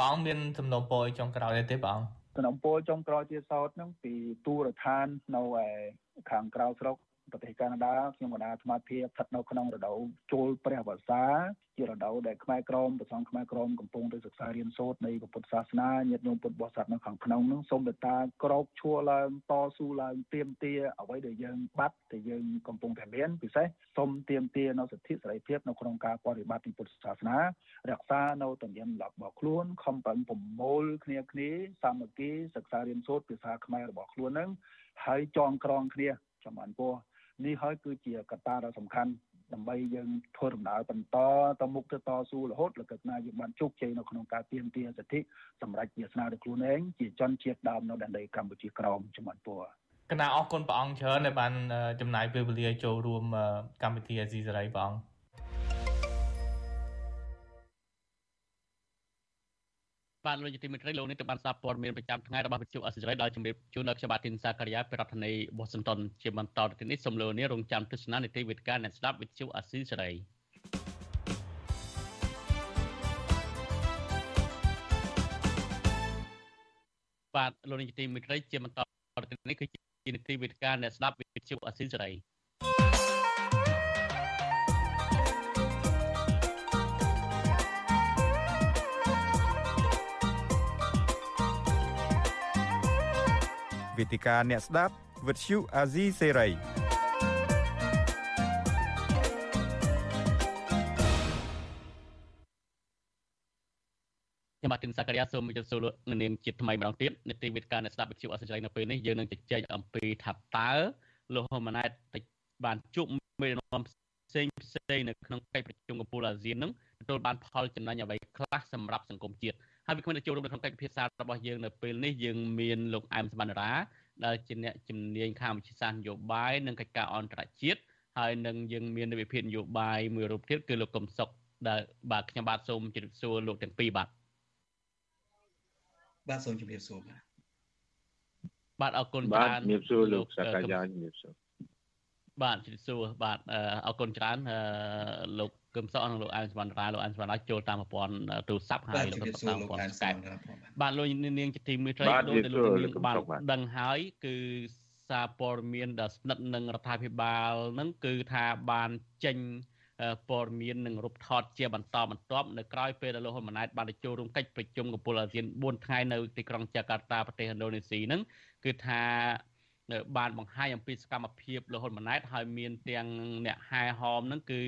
បងមានសំណូមពរចុងក្រោយទេបងសំណូមពរចុងក្រោយទៀតសោតហ្នឹងពីទូរដ្ឋាននៅឯខាងក្រៅស្រុក ប្រទេសកាណាដាខ្ញុំកណាអាត្មាភាពស្ថិតនៅក្នុងរដូវចូលព្រះវស្សាជារដូវដែលខ្មែរក្រមប្រសងខ្មែរក្រមកំពុងទៅសិក្សារៀនសូត្រនៃពុទ្ធសាសនាញាតិញោមពុទ្ធបរិស័ទនៅខាងក្នុងនោះសូមមេត្តាក្រោកឈរឡើងតស៊ូឡើងទៀមទាអ្វីដែលយើងបាត់ដែលយើងកំពុងតែមានពិសេសសូមទៀមទានៅសិទ្ធិសេរីភាពនៅក្នុងការបប្រតិបត្តិពុទ្ធសាសនា រក្សានៅទំនៀមទម្លាប់របស់ខ្លួនខំប្រឹងប្រមូលគ្នាគ្នាសាមគ្គីសិក្សារៀនសូត្រភាសាខ្មែររបស់ខ្លួននឹងហើយចងក្រងគ្នាចំបានពោះ នេះហើយគឺជាកត្តាដ៏សំខាន់ដើម្បីយើងធ្វើដំណើរបន្តទៅមុខទៅតស៊ូរហូតដល់កណាយើងបានជោគជ័យនៅក្នុងការទាមទារសិទ្ធិសម្រាប់ជាស្នាដោយខ្លួនឯងជាជនជាតិដើមនៅដែនដីកម្ពុជាក្រោមជំនាន់ពួរកណាអរគុណព្រះអង្គច្រើនដែលបានចំណាយពេលវេលាចូលរួមកម្មវិធីអាស៊ីសេរីព្រះអង្គ បាទលោកយុតិមិត្តរីលោកនេះទៅបានសារព័ត៌មានប្រចាំថ្ងៃរបស់វិទ្យុអសិរ័យដោយជំរាបជូនដល់ខ្ញុំបាទទីនសាការីយ៉ាពីរដ្ឋធានី Washington ជាបន្តទៅនេះសូមលោកនេះរងចាំទស្សនានីតិវិទ្យាអ្នកស្ដាប់វិទ្យុអសិរ័យបាទលោកនាយកទីមិត្តរីជាបន្តទៅនេះគឺជានីតិវិទ្យាអ្នកស្ដាប់វិទ្យុអសិរ័យ វេទិកាអ្នកស្ដាប់វិទ្យុអាស៊ីសេរីខ្ញុំបាទទីនសាករិយាសូមជម្រាបសួរលោកនាងជាថ្មីម្ដងទៀតនីតិវិទ្យាអ្នកស្ដាប់វិទ្យុអាស៊ីសេរីនៅពេលនេះយើងនឹងជជែកអំពីថាតើលោកហ៊ុនម៉ាណែតបានជួបមេដឹកនាំផ្សេងផ្សេងនៅក្នុងកិច្ចប្រជុំកំពូលអាស៊ាននឹងទទួលបានផលចំណេញអ្វីខ្លះសម្រាប់សង្គមជាតិ ហើយវាគ្មានចូលរួមនៅក្នុងកិច្ចពិភាក្សារបស់យើងនៅពេលនេះយើងមានលោកអែមសវណ្ណរាដែលជាអ្នកជំនាញខាងវិទ្យាសាស្ត្រនយោបាយនិងកិច្ចការអន្តរជាតិហើយនឹងយើងមានវិភាគនយោបាយមួយរូបទៀតគឺលោកកឹមសុខដែលបាទខ្ញុំបាទសូមជម្រាបសួរលោកទាំងពីរបាទបាទសូមជម្រាបសួរបាទបាទអរគុណច្រើនបាទជម្រាបសួរលោកសកាយាជម្រាបសួរបាទជម្រាបសួរបាទអរគុណច្រើនលោក គឹមសុខនិងលោកអែមសវណ្ណរាលោកអែមសវណ្ណរាចូលតាមប្រព័ន្ធទូរស័ព្ទហើយលោកកឹមសុខតាមប្រព័ន្ធ Skype បាទលោកនាងជាទីមេត្រីដូចដែលលោកនាងបានដឹងហើយគឺសារព័ត៌មានដែលស្និទ្ធនឹងរដ្ឋាភិបាលនឹងគឺថាបានចេញព័ត៌មាននឹងរូបថតជាបន្តបន្ទាប់នៅក្រៅពេលដែលលោកហ៊ុនម៉ាណែតបានទៅចូលរួមកិច្ចប្រជុំកំពូលអាស៊ាន4ថ្ងៃនៅទីក្រុងចាកាតាប្រទេសឥណ្ឌូនេស៊ីហ្នឹងគឺថាបានបង្ហាញអំពីសកម្មភាពលហ៊ុនម៉ាណែតហើយមានទាំងអ្នកហែហោមហ្នឹងគឺ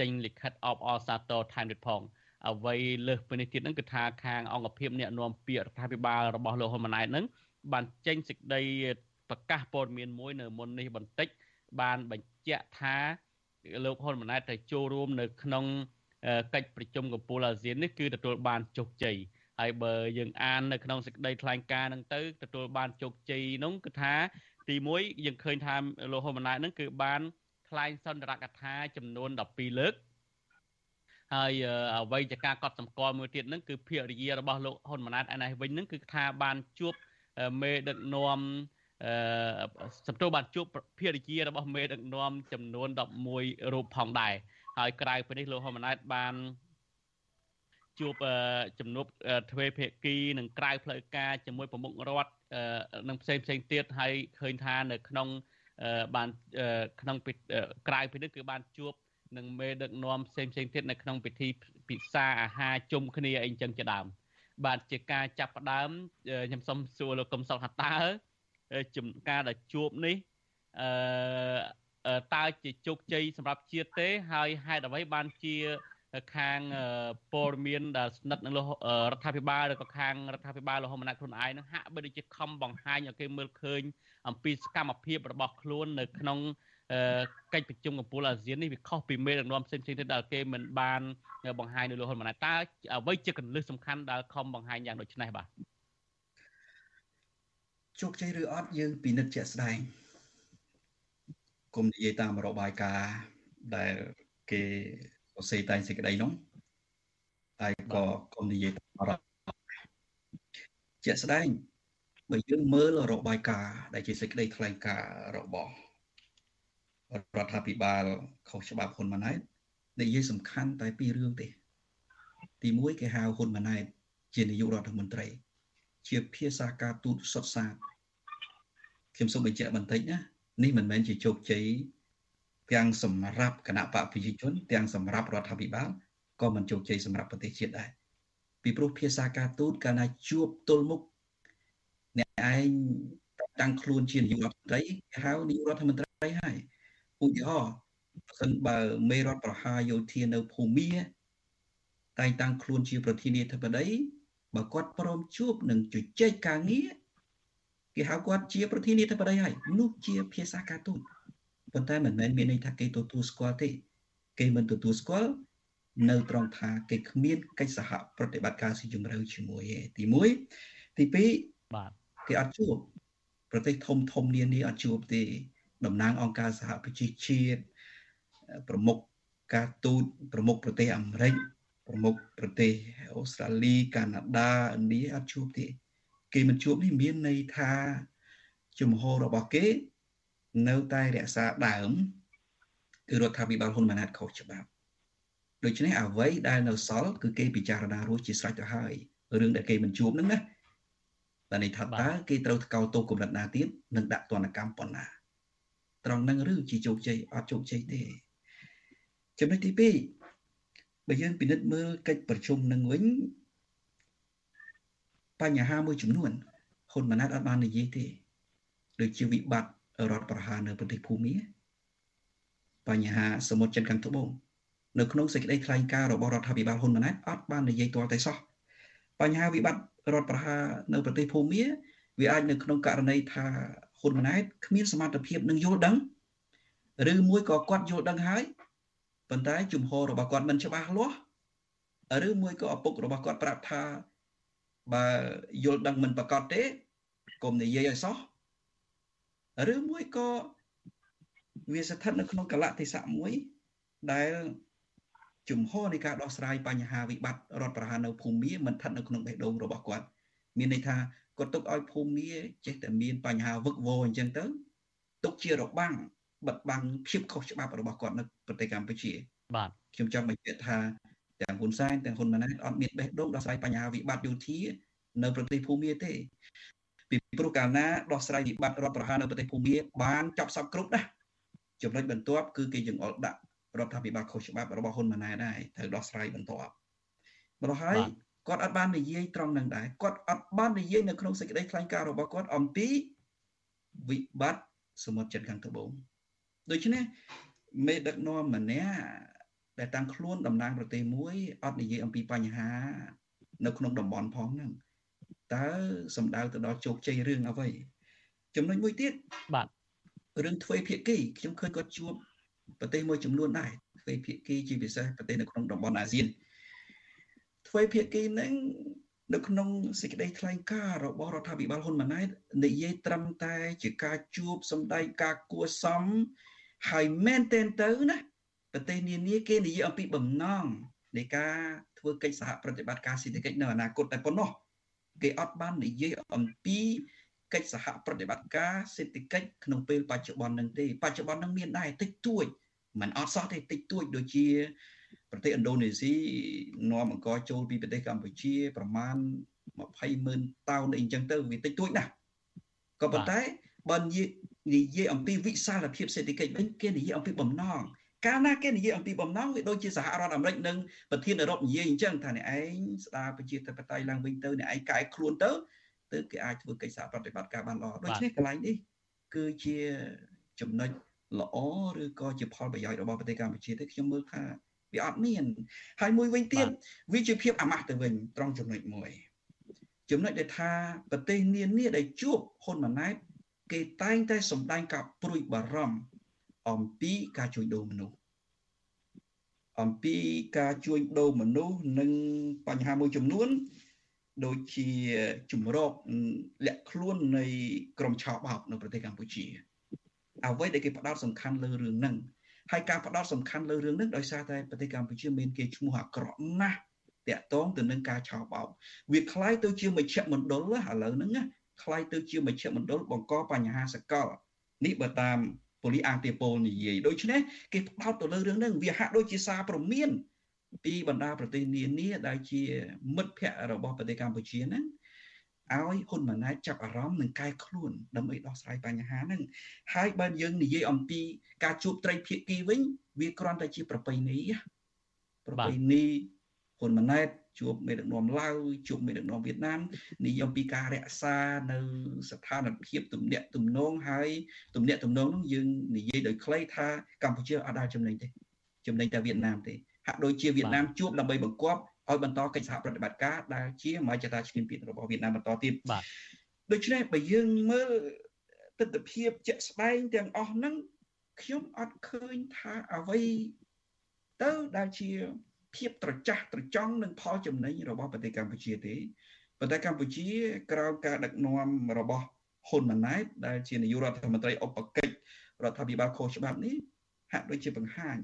ចេញលិខិតអបអរសាទរថែមទៀតផងអ្វីលើសពីនេះទៀតហ្នឹងគឺថាខាងអង្គភាពអ្នកនាំពាក្យរដ្ឋាភិបាលរបស់លោកហ៊ុនម៉ាណែតហ្នឹងបានចេញសេចក្តីប្រកាសព័ត៌មានមួយនៅមុននេះបន្តិចបានបញ្ជាក់ថាលោកហ៊ុនម៉ាណែតទៅចូលរួមនៅក្នុងកិច្ចប្រជុំកំពូលអាស៊ាននេះគឺទទួលបានជោគជ័យហើយបើយើងអាននៅក្នុងសេចក្តីថ្លែងការណ៍ហ្នឹងទៅទទួលបានជោគជ័យនោះគឺថាទី1យើងឃើញថាលោកហ៊ុនម៉ាណែតហ្នឹងគឺបាន ថ្លែងសន្ទរកថាចំនួន12លើកហើយអ្វីជាការកត់សម្គាល់មួយទៀតហ្នឹងគឺភារយារបស់លោកហ៊ុនម៉ាណែតឯនេះវិញហ្នឹងគឺថាបានជួបមេដឹកនាំអឺសំទោសបានជួបភារយារបស់មេដឹកនាំចំនួន11រូបផងដែរហើយក្រៅពីនេះលោកហ៊ុនម៉ាណែតបានជួបជំនួបទ្វេភាគីនិងក្រៅផ្លូវការជាមួយប្រមុខរដ្ឋនិងផ្សេងផ្សេងទៀតហើយឃើញថានៅក្នុង បានក្នុងក្រៅពីនេះគឺបានជួបនឹងមេដឹកនាំផ្សេងផ្សេងទៀតនៅក្នុងពិធីពិសាអាហារជុំគ្នាអីចឹងជាដើមបាទជាការចាប់ផ្ដើមខ្ញុំសូមសួរលោកកឹមសុខថាតើចំការដែលជួបនេះអឺតើជាជោគជ័យសម្រាប់ជាតិទេ ហើយហេតុអ្វីបានជាខាងព័ត៌មានដែលស្និទ្ធនឹងរដ្ឋាភិបាលឬក៏ខាងរដ្ឋាភិបាលលហ៊ុនម៉ាណែតខ្លួនឯងនឹងហាក់បីដូចជាខំបង្ហាញឲ្យគេមើលឃើញ អំពីសកម្មភាពរបស់ខ្លួននៅក្នុងកិច្ចប្រជុំកំពូលអាស៊ាននេះវាខុសពីមេដឹកនាំផ្សេងៗទៀតដែលគេមិនបានបង្ហាញនៅលហ៊ុនម៉ាណែតតើអ្វីជាកន្លឹះសំខាន់ដែលខំបង្ហាញយ៉ាងដូចនេះបាទជោគជ័យឬអត់យើងពិនិត្យជាក់ស្ដែងគុំនិយាយតាមរបាយការណ៍ដែលគេសរសេរតែសេចក្តីនោះហើយក៏គុំនិយាយតាមរជាក់ស្ដែង បើយើងមើលរបាយការណ៍ដែលជាសេចក្តីថ្លែងការណ៍របស់រដ្ឋាភិបាលខុសច្បាប់ហ៊ុនម៉ាណែតនិយាយសំខាន់តែពីររឿងទេ ទី1គេហៅហ៊ុនម៉ាណែតជានាយករដ្ឋមន្ត្រី ជាភាសាការទូតសុទ្ធសាធខ្ញុំសូមបញ្ជាក់បន្តិចណានេះមិនមែនជាជោគជ័យទាំងសម្រាប់គណៈបកប្រជាជន ទាំងសម្រាប់រដ្ឋាភិបាលក៏មិនជោគជ័យសម្រាប់ប្រទេសជាតិដែរពីព្រោះភាសាការទូតកាលណាជួបទល់មុខអ្នក ឯងតាំងខ្លួនជានាយករដ្ឋមន្ត្រីគេហៅនាយករដ្ឋមន្ត្រីហើយឧទាហរណ៍បើសិនបើមេរដ្ឋប្រហារយោធានៅភូមាតែងតាំងខ្លួនជាប្រធានាធិបតីបើគាត់ព្រមជួបនឹងជជែកការងារគេហៅគាត់ជាប្រធានាធិបតីហើយនោះជាភាសាការទូតប៉ុន្តែមិនមែនមានន័យថាគេទទួលស្គាល់ទេ គេមិនទទួលស្គាល់នៅត្រង់ថាគេគ្មានកិច្ចសហប្រតិបត្តិការស៊ីជម្រៅជាមួយទេទី1ទី2បាទ គេអត់ជួបប្រទេសធំធំនានាអត់ជួបទេតំណាងអង្គការសហប្រជាជាតិប្រមុខការទូតប្រមុខប្រទេសអាមេរិកប្រមុខប្រទេសអូស្ត្រាលីកាណាដាឥណ្ឌាអត់ជួបទេ គេមិនជួបនេះមានន័យថាជំហររបស់គេ នៅតែរក្សាដើមគឺរដ្ឋាភិបាលហ៊ុនម៉ាណែតខុសច្បាប់ដូច្នេះអ្វីដែលនៅសល់គឺគេពិចារណារួចជាស្រេចទៅហើយរឿងដែលគេមិនជួបហ្នឹងណា តែន័យថាតើគេត្រូវថ្កោលទោសកម្រិតណាទៀតនិងដាក់ទណ្ឌកម្មប៉ុណ្ណាត្រង់ហ្នឹងឬជាជោគជ័យអត់ជោគជ័យទេចំណុចទី2បើយើងពិនិត្យមើលកិច្ចប្រជុំនឹងវិញបញ្ហាមួយចំនួនហ៊ុនម៉ាណែតអត់បាននិយាយទេដូចជាវិបត្តិរដ្ឋប្រហារនៅប្រទេសភូមាបញ្ហាសមុទ្រចិនខាងត្បូងនៅក្នុងសេចក្តីថ្លែងការណ៍របស់រដ្ឋាភិបាលហ៊ុនម៉ាណែតអត់បាននិយាយទាល់តែសោះបញ្ហាវិបត្តិ រដ្ឋប្រហារនៅប្រទេសភូមាវាអាចនៅក្នុងករណីថាហ៊ុនម៉ាណែតគ្មានសមត្ថភាពនឹងយល់ដឹងឬមួយក៏គាត់យល់ដឹងហើយប៉ុន្តែជំហររបស់គាត់មិនច្បាស់លាស់ឬមួយក៏ឪពុករបស់គាត់ប្រាប់ថាបើយល់ដឹងមិនប្រកបទេកុំនិយាយឲ្យសោះឬមួយក៏វាស្ថិតនៅក្នុងកលៈទេសៈមួយដែល ជំហរនៃការដោះស្រាយបញ្ហាវិបត្តិរដ្ឋប្រហារនៅភូមិមិនស្ថិតនៅក្នុងបេះដូងរបស់គាត់មានន័យថាគាត់ទុកឲ្យភូមិចេះតែមានបញ្ហាវឹកវរអញ្ចឹងទៅទុកជារបាំងបិទបាំងភាពខុសច្បាប់របស់គាត់នៅប្រទេសកម្ពុជា បាទខ្ញុំចង់បញ្ជាក់ថាទាំងហ៊ុនសែនទាំងហ៊ុនម៉ាណែតអត់មានបេះដូងដោះស្រាយបញ្ហាវិបត្តិយោធានៅប្រទេសភូមាទេពីព្រោះកាលណាដោះស្រាយវិបត្តិរដ្ឋប្រហារនៅប្រទេសភូមាបានចប់សពគ្រប់ណាចំណុចបន្ទាប់គឺគេចង្អុលដាក់ រដ្ឋាភិបាលខុសច្បាប់របស់ហ៊ុនម៉ាណែតដែរត្រូវដោះស្រាយបន្ទាប់ម្ល៉េះហើយគាត់អត់បាននិយាយត្រង់នឹងដែរគាត់អត់បាននិយាយនៅក្នុងសេចក្តីថ្លែងការណ៍របស់គាត់អំពីវិបត្តិសមុទ្រចិនខាងត្បូងដូច្នេះមេដឹកនាំម្នាក់ដែលតាំងខ្លួនតំណាងប្រទេសមួយអត់និយាយអំពីបញ្ហា នៅក្នុងតំបន់ផងហ្នឹងតើសំដៅទៅដល់ជោគជ័យរឿងអ្វីចំណុចមួយទៀតបាទរឿងទ្វេភាគីខ្ញុំឃើញគាត់ជួប ប្រទេសមួយចំនួនដែរទ្វេភាគីជាពិសេសប្រទេសនៅក្នុងតំបន់អាស៊ានទ្វេភាគីហ្នឹងនៅក្នុងសេចក្តីថ្លែងការណ៍របស់រដ្ឋាភិបាលហ៊ុនម៉ាណែតនិយាយត្រឹមតែជាការជួបសម្ដែងការគួសមហើយមែនទែនទៅណាប្រទេសនានាគេនិយាយអំពីបំណងនៃការធ្វើកិច្ចសហប្រតិបត្តិការសេដ្ឋកិច្ចនៅអនាគតតែប៉ុណ្ណោះគេអត់បាននិយាយអំពី កិច្ចសហប្រតិបត្តិការសេដ្ឋកិច្ចក្នុងពេលបច្ចុប្បន្ននឹងទេបច្ចុប្បន្ននឹងមានដែរតិចតួចมันអត់សោះទេតិចតួចដូចជាប្រទេសឥណ្ឌូនេស៊ីនាំអង្គចូលពីប្រទេសកម្ពុជា ប្រមាណ20ម៉ឺនតោនអីចឹងទៅវាតិចតួចណាស់ក៏ប៉ុន្តែបើនិយាយនិយាយអំពីវិសាលភាពសេដ្ឋកិច្ចវិញគេនិយាយអំពីបំណងកាលណាគេនិយាយអំពីបំណងវាដូចជាសហរដ្ឋអាមេរិកនិងប្រធានអឺរ៉ុបនិយាយអញ្ចឹងថាអ្នកឯងស្ដារប្រជាធិបតេយ្យឡើងវិញទៅអ្នកឯងកែខ្លួនទៅ ទើបគេអាចធ្វើកិច្ចសហប្រតិបត្តិការបានល្អដូច្នេះកន្លែងនេះគឺជាចំណុចល្អឬក៏ជាផលប្រយោជន៍របស់ប្រទេសកម្ពុជាទេខ្ញុំមើលថាវាអត់មានហើយមួយវិញទៀតវាជាភាពអាម៉ាស់ទៅវិញត្រង់ចំណុចមួយចំណុចដែលថាប្រទេសនានាដែលជួបហ៊ុនម៉ាណែតគេតែងតែសម្ដែងការព្រួយបារម្ភអំពីការជួញដូរមនុស្សអំពីការជួញដូរមនុស្សនិងបញ្ហាមួយចំនួន ដូចជាជំរកលាក់ខ្លួននៃក្រមឆោបោកនៅប្រទេសកម្ពុជាអ្វីដែលគេផ្ដោតសំខាន់លើរឿងហ្នឹងហើយការផ្ដោតសំខាន់លើរឿងហ្នឹងដោយសារតែប្រទេសកម្ពុជាមានគេឈ្មោះអាក្រក់ណាស់តាក់ទងទៅនឹងការឆោបោកវាคล้ายទៅជាមជ្ឈមណ្ឌលឥឡូវហ្នឹងណាคล้ายទៅជាមជ្ឈមណ្ឌលបង្កបញ្ហាសកលនេះបើតាមពូលីអាងទាពលនិយាយដូច្នេះគេផ្ដោតទៅលើរឿងហ្នឹងវាហាក់ដូចជាសារព្រមាន ពីបណ្ដាប្រទេសនានាដែលជាមិត្តភ័ក្តិរបស់ប្រទេសកម្ពុជាហ្នឹងឲ្យហ៊ុនម៉ាណែតចាប់អារម្មណ៍និងកែខ្លួនដើម្បីដោះស្រាយបញ្ហាហ្នឹងហើយបើយើងនិយាយអំពីការជួបត្រីភាគីវិញវាគ្រាន់តែជាប្រពៃណីប្រពៃណីហ៊ុនម៉ាណែតជួបមេដឹកនាំឡាវជួបមេដឹកនាំវៀតណាមនិយាយអំពីការរក្សានៅស្ថានភាពទំនាក់ទំនងហើយទំនាក់ទំនងនោះយើងនិយាយដោយខ្លីថាកម្ពុជាអត់ដែលចំណេញទេចំណេញតែវៀតណាមទេ ហាក់ដូចជាវៀតណាមជួបដើម្បីបង្គាប់ឲ្យបន្តកិច្ចសហប្រតិបត្តិការដែលជាមជ្ឈតាឈ្លានពានរបស់វៀតណាមបន្តទៀតបាទដូច្នេះបើយើងមើលទស្សនវិជ្ជាជាក់ស្ដែងទាំងអស់ហ្នឹងខ្ញុំអត់ឃើញថាអ្វីទៅដែលជាភាពត្រចះត្រចង់នឹងផលចំណេញរបស់ប្រទេសកម្ពុជាទេប៉ុន្តែកម្ពុជាក្រោមការដឹកនាំរបស់ហ៊ុនម៉ាណែតដែលជានាយករដ្ឋមន្ត្រីឧបកិច្ចរដ្ឋាភិបាលខុសច្បាប់នេះហាក់ដូចជាបង្ហាញ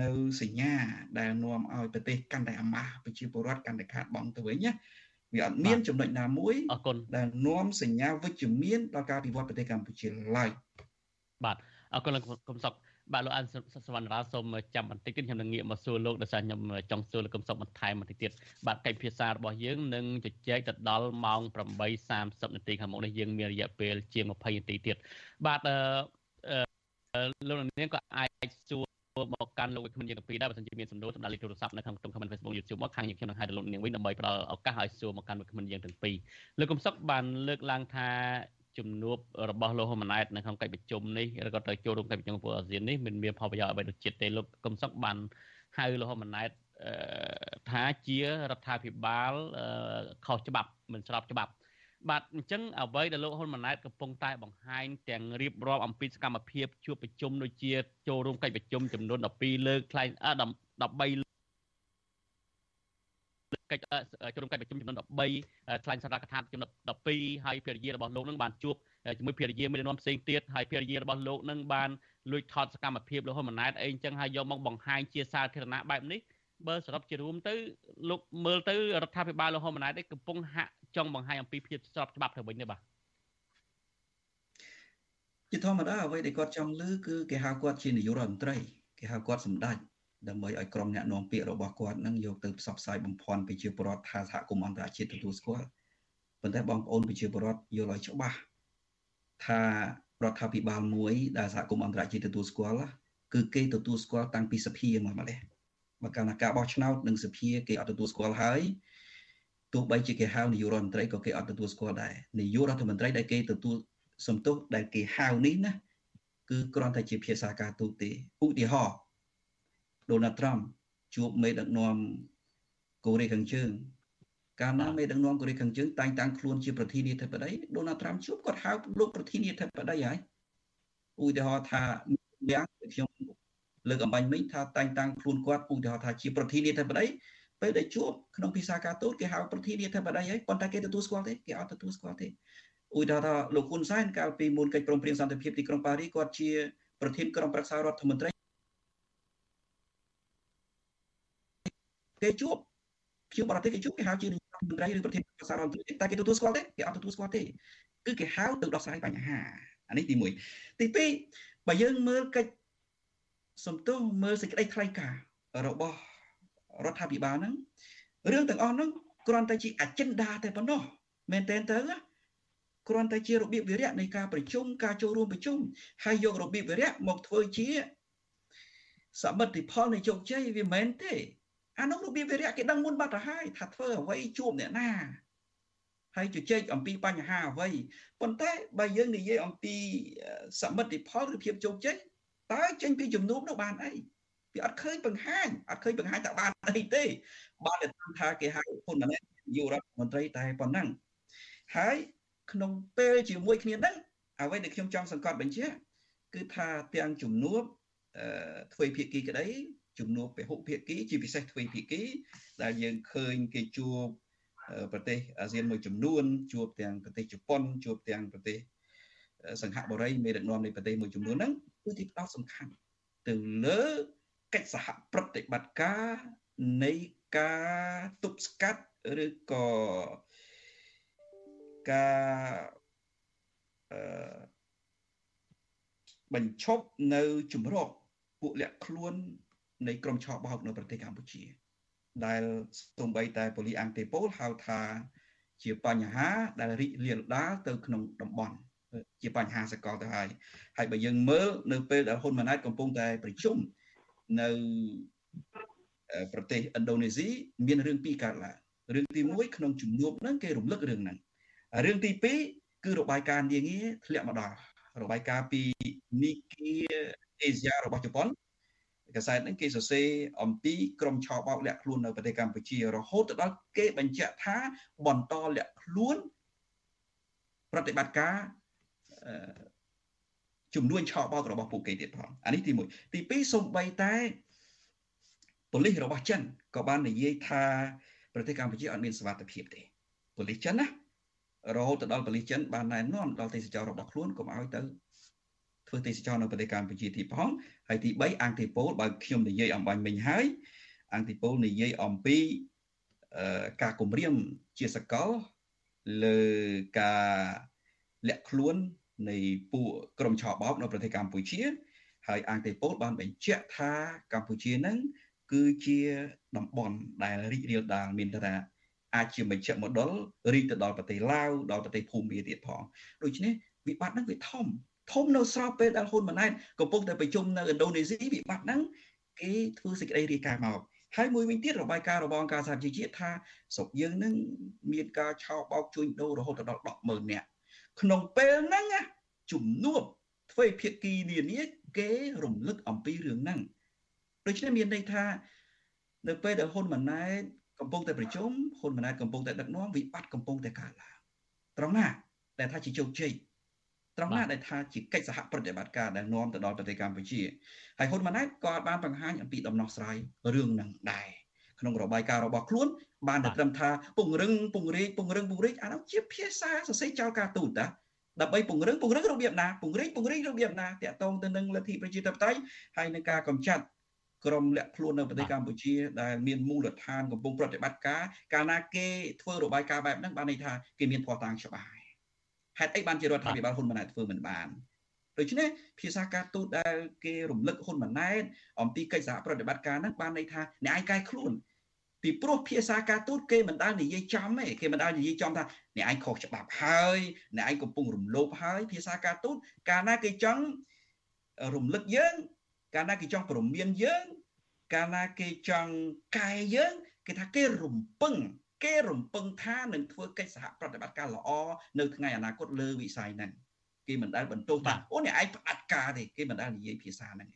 នៅសញ្ញាដែលនាំឲ្យប្រទេសកាន់តែអាម៉ាស់ប្រជាពលរដ្ឋកាន់តែខាតបង់ទៅវិញណាវាអត់មានចំណុចណាមួយអរគុណដែលនាំសញ្ញាវិជ្ជមានដល់ការវិវត្តប្រទេសកម្ពុជាឡើយបាទអរគុណលោកកុំសុកបាទលោកអានសវណ្ណរាសូមចាំបន្តិចទៀតខ្ញុំនឹងងាកមកសួរលោកដោយសារខ្ញុំចង់សួរលោកកុំសុកបន្ថែមបន្តិចទៀតបាទកិច្ចភាសារបស់យើងនឹងជជែកទៅដល់ម៉ោង8:30នាទីខាងមុខនេះយើងមានរយៈពេលជាង20នាទីទៀតបាទអឺលោកនាងក៏អាចសួរ មកកាន់លោកវិក្កាមយើងពីរដែរបើសិនជាមានសំណួរសម្រាប់លេខទូរស័ព្ទនៅក្នុងក្នុង comment Facebook YouTube មកខាងខ្ញុំនឹងហៅទៅលោកនាងវិញដើម្បីផ្ដល់ឱកាសឲ្យសួរមកកាន់វិក្កាមយើងទាំងពីរលោកកំសុកបានលើកឡើងថាជំនួបរបស់លោកហ៊ុនម៉ាណែតនៅក្នុងកិច្ចប្រជុំនេះឬក៏ទៅចូលរួមកិច្ចប្រជុំពលអាស៊ាននេះមិនមានផលប្រយោជន៍អ្វីដូចជាតិទេលោកកំសុកបានហៅលោកហ៊ុនម៉ាណែតថាជារដ្ឋាភិបាលខុសច្បាប់មិនស្របច្បាប់ បាទអញ្ចឹងអ្វីដែលលោកហ៊ុនម៉ាណែតកំពុងតែបង្ហាញទាំងរៀបរាប់អំពីសកម្មភាពជួបប្រជុំដូចជាចូលរួមកិច្ចប្រជុំចំនួន12លើកថ្លែង13កិច្ចជ្រុំកិច្ចប្រជុំចំនួន13ថ្លែងសារកថាចំនួន12ហើយភារយារបស់លោកនឹងបានជួបជាមួយភារយាមេដឹកនាំផ្សេងទៀតហើយភារយារបស់លោកនឹងបានលួចថតសកម្មភាពលោកហ៊ុនម៉ាណែតអីអញ្ចឹងហើយយកមកបង្ហាញជាសាធារណៈបែបនេះ បើសរុបជារួមទៅលោកមើលទៅរដ្ឋាភិបាលលោកហ៊ុនម៉ាណែតកំពុងហាក់ចង់បង្ហាញអំពីភាពស្របច្បាប់ទៅវិញទេបាទជាធម្មតាអ្វីដែលគាត់ចង់លើគឺគេហៅគាត់ជានាយករដ្ឋមន្ត្រីគេហៅគាត់សម្ដេចដើម្បីឲ្យក្រុមអ្នកនាំពាក្យរបស់គាត់នឹងយកទៅផ្សព្វផ្សាយបំភាន់ប្រជាពលរដ្ឋថាសហគមន៍អន្តរជាតិទទួលស្គាល់ប៉ុន្តែបងប្អូនប្រជាពលរដ្ឋយល់ឲ្យច្បាស់ថារដ្ឋាភិបាលមួយដែលសហគមន៍អន្តរជាតិទទួលស្គាល់គឺគេទទួលស្គាល់តាំងពីសភាមកម្លេះ បើកាលណាការបោះឆ្នោតនឹងសភាគេអត់ទទួលស្គាល់ហើយទោះបីជាគេហៅនាយករដ្ឋមន្ត្រីក៏គេអត់ទទួលស្គាល់ដែរនាយករដ្ឋមន្ត្រីដែលគេទទួលសំទុះដែលគេហៅនេះណាគឺគ្រាន់តែជាភាសាការទូតទេឧទាហរណ៍ដូណាល់ត្រាំជួបមេដឹកនាំកូរ៉េខាងជើងកាលណាមេដឹកនាំកូរ៉េខាងជើងតែងតាំងខ្លួនជាប្រធានាធិបតីដូណាល់ត្រាំជួបគាត់ហៅលោកប្រធានាធិបតីហើយឧទាហរណ៍ថាយ៉ាងខ្ញុំ លើកអំបញ្ញមិញថាតែងតាំងខ្លួនគាត់ឧទាហរណ៍ថាជាប្រធានាធិបតីពេលដែលជួបក្នុងភាសាការទូតគេហៅប្រធានាធិបតីហើយប៉ុន្តែគេទទួលស្គាល់ទេគេអត់ទទួលស្គាល់ទេឧទាហរណ៍ថាលោកហ៊ុនសែនកាលពីមុនកិច្ចព្រមព្រៀងសន្តិភាពទីក្រុងប៉ារីគាត់ជាប្រធានក្រុមប្រឹក្សារដ្ឋមន្ត្រីគេជួបជាបរទេសគេជួបគេហៅជារដ្ឋមន្ត្រីឬប្រធានប្រឹក្សារដ្ឋមន្ត្រីតែគេទទួលស្គាល់ទេគេអត់ទទួលស្គាល់ទេគឺគេហៅទៅដោះស្រាយបញ្ហាអានេះទី1ទី2បើយើងមើលកិច្ច សំទោសមើលសេចក្តីថ្លែងការណ៍របស់រដ្ឋាភិបាលហ្នឹងរឿងទាំងអស់ហ្នឹងគ្រាន់តែជា agenda តែប៉ុណ្ណោះមែនតើទៅគ្រាន់តែជារបៀបវិរៈនៃការប្រជុំការចូលរួមប្រជុំហើយយករបៀបវិរៈមកធ្វើជាសមិទ្ធផលនៃជោគជ័យវាមិនមែនទេអានោះរបៀបវិរៈគេដឹងមុនបាត់ទៅហើយថាធ្វើអ្វីជួបអ្នកណាហើយជជែកអំពីបញ្ហាអ្វីប៉ុន្តែបើយើងនិយាយអំពីសមិទ្ធផលឬភាពជោគជ័យ តើចេញពីជំនួបនោះបានអីវាអត់ឃើញបង្ហាញអត់ឃើញបង្ហាញថាបានអីទេបានតែថាគេហៅហ៊ុនម៉ាណែតយុរដ្ឋមន្ត្រីតែប៉ុណ្ណឹងហើយក្នុងពេលជាមួយគ្នាហ្នឹងអ្វីដែលខ្ញុំចង់សង្កត់បញ្ជាក់គឺថាទាំងជំនួបធ្វើភាគីក្តីជំនួបពហុភាគីជាពិសេសទ្វេភាគីដែលយើងឃើញគេជួបប្រទេសអាស៊ានមួយចំនួនជួបទាំងប្រទេសជប៉ុនជួបទាំងប្រទេសសង្ហបុរីមេដឹកនាំនៃប្រទេសមួយចំនួនហ្នឹង គឺទីផ្ដោតសំខាន់ទៅលើកិច្ចសហប្រតិបត្តិការនៃការទប់ស្កាត់ឬក៏ការអឺបញ្ឈប់នៅជំរកពួកលាក់ខ្លួន នៃក្រមឆបោកនៅប្រទេសកម្ពុជា ដែលសំបីតែប៉ូលីសអង្គតេប៉ូលហៅថាជាបញ្ហាដែលរីករាលដាលទៅក្នុងតំបន់ ជាបញ្ហាសកលទៅហើយហើយបើយើងមើលនៅពេលដែលហ៊ុនម៉ាណែតកំពុងតែប្រជុំនៅប្រទេសឥណ្ឌូនេស៊ីមានរឿងពីរកើតឡើងរឿងទី1ក្នុងជំនួបហ្នឹងគេរំលឹករឿងហ្នឹងរឿងទី2គឺរបាយការណ៍នាងារធ្លាក់មកដល់របាយការណ៍ពី Nikkei Asia របស់ជប៉ុនកសែតហ្នឹងគេសរសេរអំពីក្រុមឆោបោកលាក់ខ្លួននៅប្រទេសកម្ពុជារហូតទៅដល់គេបញ្ជាក់ថាបន្តលាក់ខ្លួនប្រតិបត្តិការ ចំនួនឆោបោករបស់ពួកគេទៀតផងអានេះទី1ទី2សំបីតែប៉ូលីសរបស់ចិនក៏បាននិយាយថាប្រទេសកម្ពុជាអត់មានសុវត្ថិភាពទេប៉ូលីសចិនណារហូតទៅដល់ប៉ូលីសចិនបានណែនាំដល់ទេសចររបស់ខ្លួនកុំឲ្យទៅធ្វើទេសចរនៅប្រទេសកម្ពុជាទីផងហើយទី3អង្គទីពលបើខ្ញុំនិយាយអំបញ្ញមិញហើយអង្គទីពលនិយាយអំពីការគម្រាមជាសកលលើការលាក់ខ្លួន នៃពួកក្រុមឆបោកនៅប្រទេសកម្ពុជា ហើយអង្គទេពលបានបញ្ជាក់ថាកម្ពុជានឹងគឺជាតំបន់ដែលរីករាលដាលមានថាអាចជាមជ្ឈមណ្ឌលរីកទៅដល់ប្រទេសឡាវដល់ប្រទេសភូមាទៀតផងដូច្នេះវិបត្តិហ្នឹងវាធំធំនៅស្របពេលដែលហ៊ុនម៉ាណែតកំពុងតែប្រជុំនៅឥណ្ឌូនេស៊ីវិបត្តិហ្នឹងគេធ្វើសេចក្តីរាយការណ៍មកហើយមួយវិញទៀតរបាយការណ៍របស់អង្គការសហជីវជាតិថាស្រុកយើងនឹងមានការឆោបបោកជួញដូររហូតដល់100,000នាក់ ក្នុងពេលហ្នឹងជំនួបធ្វើភាគីនានាគេរំលឹកអំពីរឿងហ្នឹងដូច្នេះមានន័យថា នៅពេលដែលហ៊ុនម៉ាណែតកំពុងតែប្រជុំហ៊ុនម៉ាណែតកំពុងតែដឹកនាំវិបត្តិកំពុងតែកើតឡើងត្រង់ណាដែលថាជាជោគជ័យត្រង់ណាដែលថាជាកិច្ចសហប្រតិបត្តិការដែលនាំទៅដល់ប្រទេសកម្ពុជាហើយហ៊ុនម៉ាណែតក៏បានបង្ហាញអំពីដំណោះស្រាយរឿងហ្នឹងដែរក្នុងរបាយការណ៍របស់ខ្លួន បានតែត្រឹមថាពង្រឹងពង្រីកពង្រឹងពង្រីកអានោះជាភាសាសរសេរចោលការទូតតាដើម្បីពង្រឹងពង្រឹងរបៀបណាពង្រីកពង្រីករបៀបណាតាក់ទងទៅនឹងលទ្ធិប្រជាធិបតេយ្យហើយនឹងការកម្ចាត់ក្រុមលាក់ខ្លួននៅប្រទេសកម្ពុជាដែលមានមូលដ្ឋានកំពុងប្រតិបត្តិការកាលណាគេធ្វើរបាយការណ៍បែបហ្នឹងបានន័យថាគេមានភ័ស្តុតាងច្បាស់ហេតុអីបានជារដ្ឋាភិបាលហ៊ុនម៉ាណែតធ្វើមិនបានដូច្នេះភាសាការទូតដែលគេរំលឹកហ៊ុនម៉ាណែតអំពីកិច្ចសហប្រតិបត្តិការហ្នឹងបានន័យថាអ្នកឯងកែខ្លួន ពីព្រោះភាសាការទូតគេមិនដែលនិយាយចំទេគេមិនដែលនិយាយចំថាអ្នកឯងខុសច្បាប់ហើយអ្នកឯងកំពុងរំលោភហើយភាសាការទូតកាលណាគេចង់រំលឹកយើង កាលណាគេចង់ព្រមានយើង កាលណាគេចង់កែយើងគេថាគេរំពឹងគេរំពឹងថានឹងធ្វើកិច្ចសហប្រតិបត្តិការល្អនៅថ្ងៃអនាគតលើវិស័យហ្នឹងគេមិនដែលបន្ទោសថាអូអ្នកឯងផ្អាត់ការទេគេមិនដែលនិយាយភាសាហ្នឹង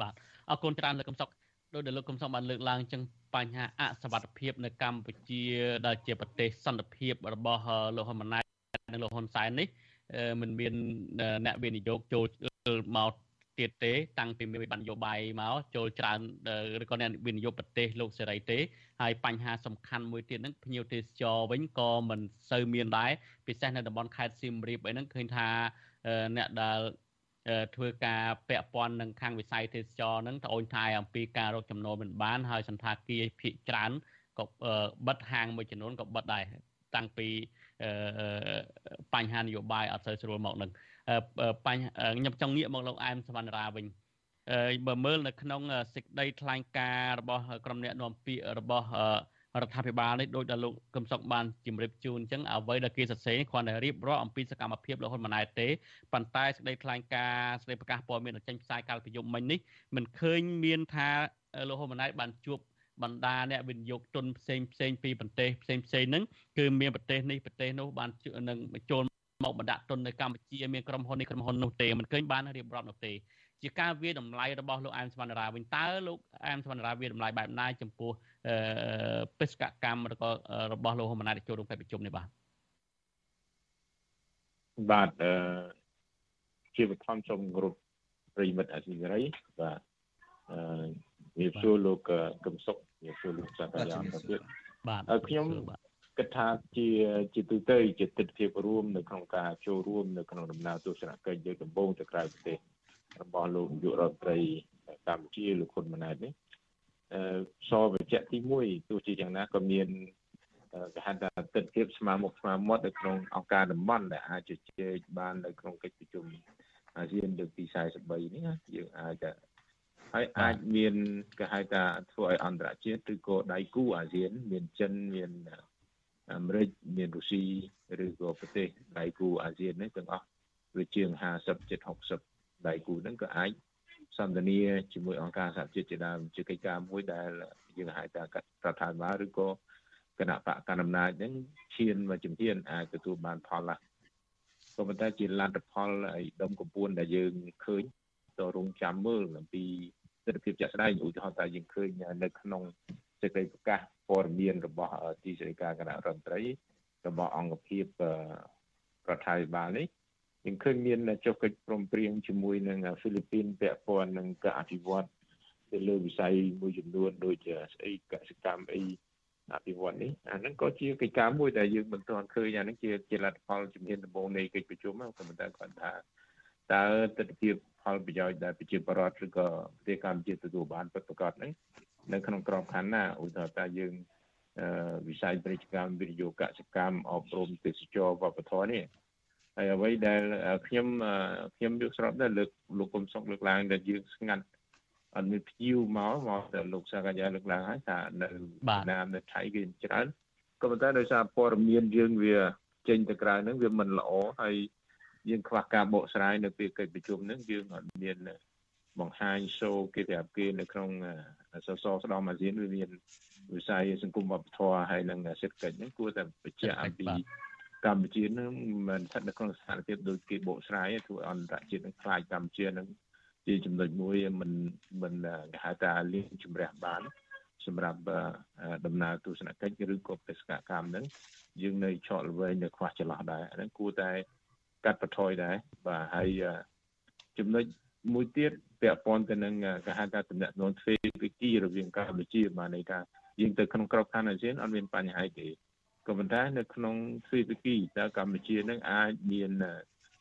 បាទអរគុណច្រើនលោកកំសុកដោយដែលលោកកំសុកបានលើកឡើងចឹង បញ្ហាអសវត្ថភាពនៅកម្ពុជាដែលជាប្រទេសសន្តិភាពរបស់លោកហ៊ុនម៉ាណែតនិងលោកហ៊ុនសែននេះមិនមានអ្នកវិនិយោគចូលមកទៀតទេ តាំងពីមានវិបត្តិនយោបាយមកចូលច្រើនឬក៏អ្នកវិនិយោគប្រទេសលោកសេរីទេហើយបញ្ហាសំខាន់មួយទៀតហ្នឹងភ្ញៀវទេសចរវិញក៏មិនសូវមានដែរពិសេសនៅតំបន់ខេត្តសៀមរាបអីហ្នឹងឃើញថាអ្នកដែល ធ្វើការពាក់ព័ន្ធនឹងខាងវិស័យទេសចរហ្នឹងត្អូញត្អែអំពីការរកចំណូលមិនបាន ហើយសន្តាគារភាគច្រើនក៏បិទហាងមួយចំនួនក៏បិទដែរតាំងពីបញ្ហានយោបាយអត់សូវស្រួលមកនឹងបញ្ហាខ្ញុំចង់ងាកមកលោកអែមសវណ្ណរាវិញបើមើលនៅក្នុងសេចក្តីថ្លែងការណ៍របស់ក្រុមអ្នកនាំពាក្យរបស់ រដ្ឋាភិបាលនេះដោយដែលលោកកឹមសុខបានជម្រាបជូនអញ្ចឹងអ្វីដែលគេសរសេរគ្រាន់តែរៀបរាប់អំពីសកម្មភាពលោកហ៊ុនម៉ាណែតទេប៉ុន្តែសេចក្តីថ្លែងការណ៍សេចក្តីប្រកាសព័ត៌មានចេញផ្សាយកាលពីយប់មិញនេះមិនឃើញមានថាលោកហ៊ុនម៉ាណែតបានជួបបណ្ដាអ្នកវិនិយោគទុនផ្សេងផ្សេងពីប្រទេសផ្សេងផ្សេងហ្នឹងគឺមានប្រទេសនេះប្រទេសនោះបាននឹងចូលមកបណ្ដាក់ទុននៅកម្ពុជាមានក្រុមហ៊ុននេះក្រុមហ៊ុននោះទេមិនឃើញបានរៀបរាប់នោះទេ ជាការវាតម្លៃរបស់លោកអែមសវណ្ណរាវិញតើលោកអែមសវណ្ណរាវាតម្លៃបែបណាចំពោះបេសកកម្មឬក៏របស់លោកហ៊ុនម៉ាណែតចូលរួមកិច្ចប្រជុំនេះបាទបាទអឺជាបឋមសូមគោរពប្រិមិត្តអសិរ័យបាទអឺវាសួរលោកកឹមសុខវាសួរលោកសាស្ត្រាចារ្យទៅទៀតបាទខ្ញុំគិតថាជាជាទូទៅជាទស្សនវិជ្ជារួមនៅក្នុងការចូលរួមនៅក្នុងដំណើរទស្សនកិច្ចយកដំបូងទៅក្រៅប្រទេស របស់លោកនាយករដ្ឋមន្ត្រីកម្ពុជាលោកហ៊ុនម៉ាណែតនេះអឺសបច្ចៈទី1ទោះជាយ៉ាងណាក៏មានគេហៅថាទស្សនវិជ្ជាស្មើមុខស្មើមាត់នៅក្នុងអង្គការតំបន់ដែលអាចជជែកបាននៅក្នុងកិច្ចប្រជុំអាស៊ានលើកទី43នេះយើងអាចហើយអាចមានគេហៅថាធ្វើឲ្យអន្តរជាតិឬក៏ដៃគូអាស៊ាន មានចិនមានអាមេរិកមានរុស្ស៊ីឬក៏ប្រទេសដៃគូអាស៊ាននេះទាំងអស់វាជាង50 70 ដៃគូហ្នឹងក៏អាចសន្ទនាជាមួយអង្គការសហជាតិជាដើមជាកិច្ចការមួយដែលយើងហៅថារដ្ឋាភិបាលឬក៏គណៈបកកណ្ដាលអំណាចហ្នឹងឈានមកជំហានអាចទទួលបានផលណាក៏ប៉ុន្តែជាលទ្ធផលឲ្យដុំកំពួនដែលយើងឃើញតរងចាំមើលអំពីទស្សនវិជ្ជាជាក់ស្ដែងឧទាហរណ៍តែយើងឃើញនៅក្នុងសេចក្តីប្រកាសព័ត៌មានរបស់ទីស្តីការគណៈរដ្ឋមន្ត្រីរបស់អង្គភាពរដ្ឋាភិបាលនេះ យើងឃើញមានចុះកិច្ចព្រមព្រៀងជាមួយនឹងហ្វីលីពីនពាក់ព័ន្ធនឹងការអភិវឌ្ឍទៅលើវិស័យមួយចំនួនដូចជាស្អីកសិកម្មអីអភិវឌ្ឍនេះអាហ្នឹងក៏ជាកិច្ចការមួយដែលយើងមិនទាន់ឃើញអាហ្នឹងជាជាលទ្ធផលជំនាញដំបូងនៃកិច្ចប្រជុំក៏ប៉ុន្តែគាត់ថាតើទស្សនវិជ្ជាផលប្រយោជន៍ដែលប្រជាពលរដ្ឋឬក៏ប្រទេសកម្ពុជាទទួលបានពិតប្រាកដហ្នឹងនៅក្នុងក្របខ័ណ្ឌណាឧទាហរណ៍ថាយើងវិស័យពាណិជ្ជកម្មវិនិយោគកសិកម្មអប់រំទេសចរវប្បធម៌នេះ ហើយអ្វីដែលខ្ញុំខ្ញុំយកស្របដែរលើកលោកគុំសុកលើកឡើងដែលយើងស្ងាត់អត់មានភ្ញៀវមកមកតែលោកសាកញ្ញាលើកឡើងហើយថានៅណាមនៅថៃគេច្រើនក៏ប៉ុន្តែដោយសារព័ត៌មានយើងវាចេញទៅក្រៅហ្នឹងវាមិនល្អហើយយើងខ្វះការបកស្រាយនៅពេលកិច្ចប្រជុំហ្នឹងយើងអត់មានបង្ហាញសូគេប្រាប់គេនៅក្នុងសសរស្ដំអាស៊ានវាមានវិស័យសង្គមវប្បធម៌ហើយនិងសេដ្ឋកិច្ចហ្នឹងគួរតែបញ្ជាក់អំពី កម្ពុជានឹងមិនស្ថិតនៅក្នុងស្ថានភាពដូចគេបកស្រាយធ្វើអន្តរជាតិនឹងខ្លាចកម្ពុជានឹងជាចំណុចមួយមិនមិនគេហៅថាលៀងជំរះបានសម្រាប់ដំណើរទស្សនកិច្ចឬក៏បេសកកម្មហ្នឹងយើងនៅឆក់ល្វែងនៅខ្វះចន្លោះដែរហ្នឹងគួរតែកាត់បន្ថយដែរបាទហើយចំណុចមួយទៀតពាក់ព័ន្ធទៅនឹងគេហៅថាតំណែងទ្វេភាគីរវាងកម្ពុជាបានន័យថាយើងទៅក្នុងក្របខ័ណ្ឌអាស៊ានអត់មានបញ្ហាទេ ក៏ប៉ុន្តែនៅក្នុងទ្វីបគីតើកម្ពុជានឹងអាចមាន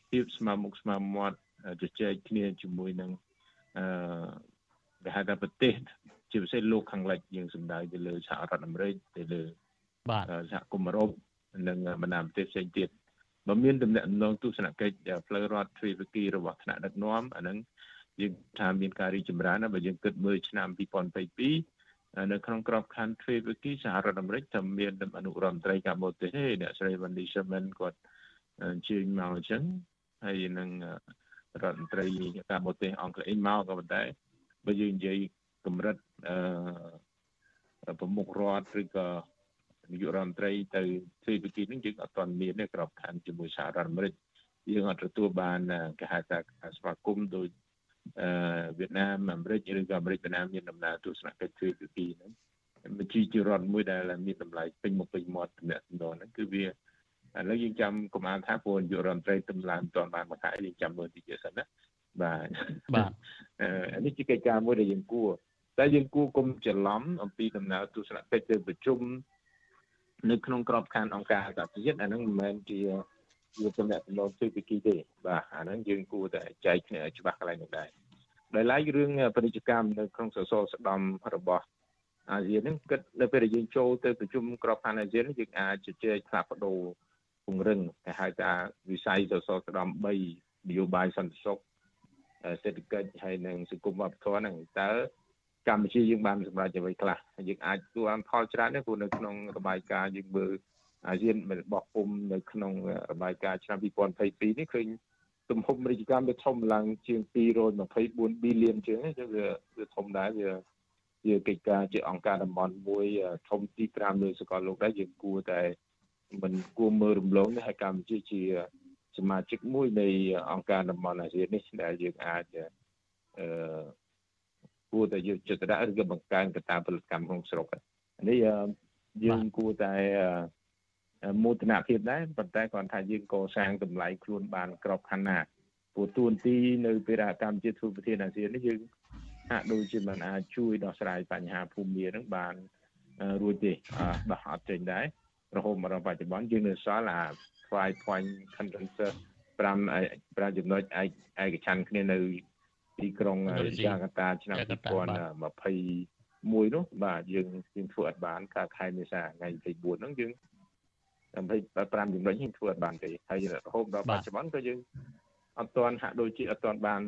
ភាពស្មើមុខស្មើមាត់ជជែកគ្នាជាមួយនឹងអឺគេហៅថាប្រទេសជាពិសេសលោកខាងលិចយើងសម្ដៅទៅលើសហរដ្ឋអាមេរិកទៅលើបាទសហគមន៍អឺរ៉ុបនិងបណ្ដាប្រទេសផ្សេងទៀតបើមានតំណែងនងទស្សនកិច្ចផ្លូវរដ្ឋទ្វេភាគីរបស់ថ្នាក់ដឹកនាំអាហ្នឹងយើងថាមានការរីចម្រើនណាបើយើងគិតមើលឆ្នាំ2022 នៅក្នុងក្របខ័ណ្ឌទ្វេភាគីសហរដ្ឋអាមេរិកថាមានអនុរដ្ឋមន្ត្រីការបរទេសទេអ្នកស្រី Wendy Sherman គាត់អញ្ជើញមកអញ្ចឹងហើយនឹងរដ្ឋមន្ត្រីការបរទេសអង់គ្លេសមកក៏ប៉ុន្តែបើយើងនិយាយកម្រិតអឺប្រមុខរដ្ឋឬក៏នាយករដ្ឋមន្ត្រីទៅទ្វេភាគីនឹងយើងអត់ទាន់មានទេក្របខ័ណ្ឌជាមួយសហរដ្ឋអាមេរិកយើងអត់ទទួលបានគេហៅថាស្វាគមន៍ដោយអឺ វៀតណាមអាមេរិកឬក៏អាមេរិកវៀតណាមមានដំណើរទស្សនកិច្ចទ្វេភាគីហ្នឹងមិនជាជារដ្ឋមួយដែលមានតម្លៃពេញមកពេញមាត់តំណែងហ្នឹងគឺវាឥឡូវយើងចាំកុំអានថាពលនាយករដ្ឋមន្ត្រីទំឡើងមិនទាន់បានមកខែយើងចាំមើលតិចទៀតសិនណាបាទបាទអឺនេះជាកិច្ចការមួយដែលយើងគួរតែយើងគួរគុំច្រឡំអំពីដំណើរទស្សនកិច្ចទៅប្រជុំនៅក្នុងក្របខ័ណ្ឌអង្គការសហប្រជាជាតិអាហ្នឹងមិនមែនជា ជាតំណែងតំណងពីគីទេបាទអាហ្នឹងយើងគួរតែចែកគ្នាឲ្យច្បាស់កន្លែងនោះដែរដោយឡែករឿងពាណិជ្ជកម្មនៅក្នុងសសរស្ដំរបស់អាស៊ានហ្នឹងគិតនៅពេលដែលយើងចូលទៅប្រជុំក្របខ័ណ្ឌអាស៊ានយើងអាចជជែកផ្លាស់ប្ដូរពង្រឹងគេហៅថាវិស័យសសរស្ដំ3នយោបាយសន្តិសុខសេដ្ឋកិច្ចហើយនិងសង្គមវប្បធម៌ហ្នឹងតើកម្ពុជាយើងបានសម្រេចអ្វីខ្លះយើងអាចទទួលបានផលច្រើនទេព្រោះនៅក្នុងរបាយការណ៍យើងមើល អាស៊ានរបស់ពុំនៅក្នុងរបាយការណ៍ឆ្នាំ2022នេះឃើញទំហំរាជកម្មវាធំឡើងជាង224 billion ជាងហ្នឹងវាវាធំដែរវាវាកិច្ចការជាអង្គការតំបន់មួយធំទី5លើសកលលោកដែរយើងគួរតែមិនគួរមើលរំលងទេហើយកម្ពុជាជាសមាជិកមួយនៃអង្គការតំបន់អាស៊ាននេះដែលយើងអាចអឺគួរតែយកចិត្តដាក់ឬក៏បង្កើនកត្តាផលិតកម្មក្នុងស្រុកនេះយើងគួរតែ មោទនភាពដែរប៉ុន្តែគាត់ថាយើងកសាងតម្លៃខ្លួនបានក្របខ័ណ្ឌណាព្រោះទួនាទីនៅពេលដែលកម្ពុជាធ្វើប្រធានអាស៊ាននេះយើងហាក់ដូចជាមិនអាចជួយដោះស្រាយបញ្ហាភូមិមានឹងបានរួចទេដោះអត់ចេញដែររហូតមកដល់បច្ចុប្បន្នយើងនៅសល់អា five point consensus 5 5ចំណុចឯកច្ឆ័ន្ទគ្នានៅទីក្រុងយ៉ាកាតាឆ្នាំ2021នោះបាទយើងយើងធ្វើអត់បានកាលខែមេសាថ្ងៃ24ហ្នឹងយើង 25ចំណុចនេះធ្វើអត់បានទេហើយរហូតដល់បច្ចុប្បន្នក៏យើងអត់ទាន់ហាក់ដូចជាអត់ទាន់បាន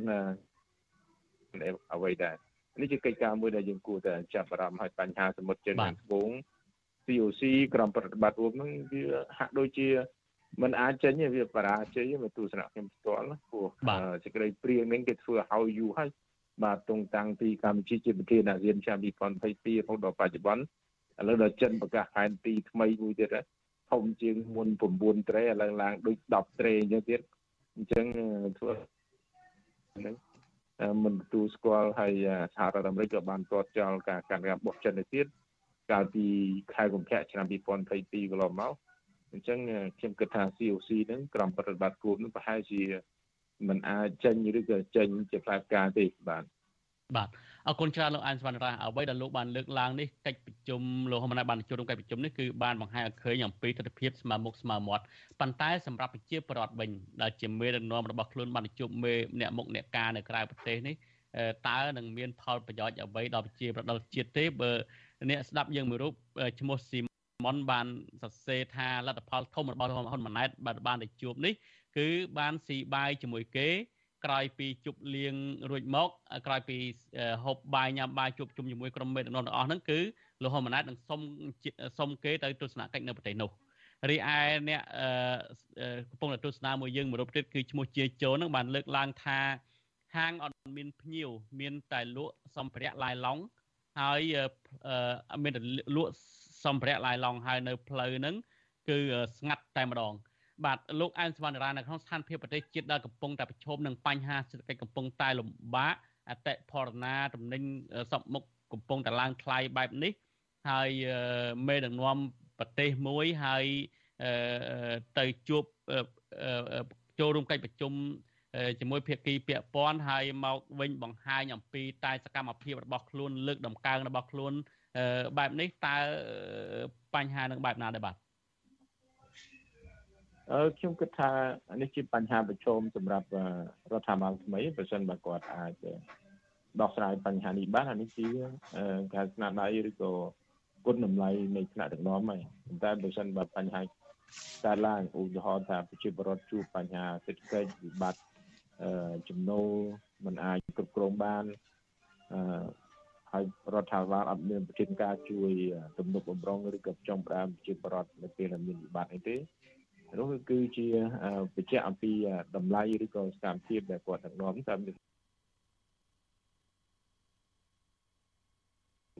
អ្វីដែរនេះជាកិច្ចការមួយដែលយើងគួរតែចាប់អារម្មណ៍ឲ្យបញ្ហាសមុទ្រចិនខាងត្បូង COC ក្រុមប្រតិបត្តិរួមហ្នឹងវាហាក់ដូចជាมันអាចចេញទេវាបរាជ័យមកទស្សនៈខ្ញុំផ្ទាល់ព្រោះសេចក្តីព្រៀងនេះគេធ្វើឲ្យយូរហើយបាទតុងតាំងពីកម្ពុជាជាប្រធានអាស៊ានឆ្នាំ2022រហូតដល់បច្ចុប្បន្នឥឡូវដល់ចិនប្រកាសផែនទីថ្មីមួយទៀត ធំជាងមុន9ត្រេឥឡូវឡើងដូច10ត្រេអញ្ចឹងទៀតអញ្ចឹងធ្វើហ្នឹងមិនទទួលស្គាល់ហើយសហរដ្ឋអាមេរិកក៏បានទាត់ចោលការកាន់ការបោះចិនទៅទៀតកាលពីខែកុម្ភៈឆ្នាំ2022កន្លងមកអញ្ចឹងខ្ញុំគិតថា COC ហ្នឹងក្រុមប្រតិបត្តិរួមនឹងប្រហែលជាមិនអាចចេញឬក៏ចេញជាផ្លែផ្កាទេបាទបាទ អរគុណច្រើនលោកអានសវណ្ណរាអ្វីដែលលោកបានលើកឡើងនេះកិច្ចប្រជុំលោកហ៊ុនម៉ាណែតបានចូលរួមកិច្ចប្រជុំនេះគឺបានបង្ហាញឲ្យឃើញអំពីទស្សនវិជ្ជាស្មើមុខស្មើមាត់ប៉ុន្តែសម្រាប់ប្រជាពលរដ្ឋវិញដែលជាមេដឹកនាំរបស់ខ្លួនបានជួបមេអ្នកមុខអ្នកការនៅក្រៅប្រទេសនេះតើនឹងមានផលប្រយោជន៍អ្វីដល់ប្រជាពលរដ្ឋជាតិទេបើអ្នកស្ដាប់យើងមួយរូបឈ្មោះស៊ីមុនបានសរសេរថាលទ្ធផលធំរបស់ហ៊ុនម៉ាណែតបានបានទៅជួបនេះគឺបានស៊ីបាយជាមួយគេ ក្រោយពីជប់លៀងរួចមកក្រោយពីហូបបាយញ៉ាំបាយជួបជុំជាមួយក្រុមមេដឹកនាំទាំងអស់ហ្នឹងគឺលោកហ៊ុនម៉ាណែតនឹងសុំសុំគេទៅទស្សនកិច្ចនៅប្រទេសនោះរីឯអ្នកកំពុងតែទស្សនាមួយយើងមួយរូបទៀតគឺឈ្មោះជាជោហ្នឹងបានលើកឡើងថាហាងអត់មានភ្ញៀវមានតែលក់សម្ភារៈឡាយឡង់ហើយមានតែលក់សម្ភារៈឡាយឡង់ហើយនៅផ្លូវហ្នឹងគឺស្ងាត់តែម្ដង បាទលោកអែនសវណ្ណរានៅក្នុងស្ថានភាពប្រទេសជាតិដែលកំពុងតែប្រឈមនឹងបញ្ហាសេដ្ឋកិច្ចកំពុងតែលំបាកអតិផរណាទំនិញសពមុខកំពុងតែឡើងថ្លៃបែបនេះហើយមេដឹកនាំប្រទេសមួយហើយទៅជួបចូលរួមកិច្ចប្រជុំជាមួយភាគីពាក់ព័ន្ធហើយមកវិញបង្ហាញអំពីតែសកម្មភាពរបស់ខ្លួនលើកដំកើងរបស់ខ្លួនបែបនេះតើបញ្ហានឹងបែបណាដែរបាទអឺ ខ្ញុំគិតថានេះជាបញ្ហាប្រឈមសម្រាប់រដ្ឋាភិបាលថ្មីប្រសិនបើគាត់អាចដោះស្រាយបញ្ហានេះបានអានេះជាការស្នាដៃឬក៏គុណតម្លៃនៃថ្នាក់ដឹកនាំហើយប៉ុន្តែបើសិនបើបញ្ហាកើតឡើងឧទាហរណ៍ថាប្រជាពលរដ្ឋជួបបញ្ហាសេដ្ឋកិច្ចវិបត្តិចំណូលមិនអាចគ្រប់គ្រងបានអឺហើយរដ្ឋាភិបាលអត់មានប្រតិការជួយទំនុកបំរុងឬក៏ចំផ្ដើមប្រជាពលរដ្ឋនៅពេលដែលមានវិបត្តិអីទេ នោះគឺជាបញ្ជាក់អំពីតម្លៃឬក៏សកម្មភាពដែលគាត់ដឹកនាំតាម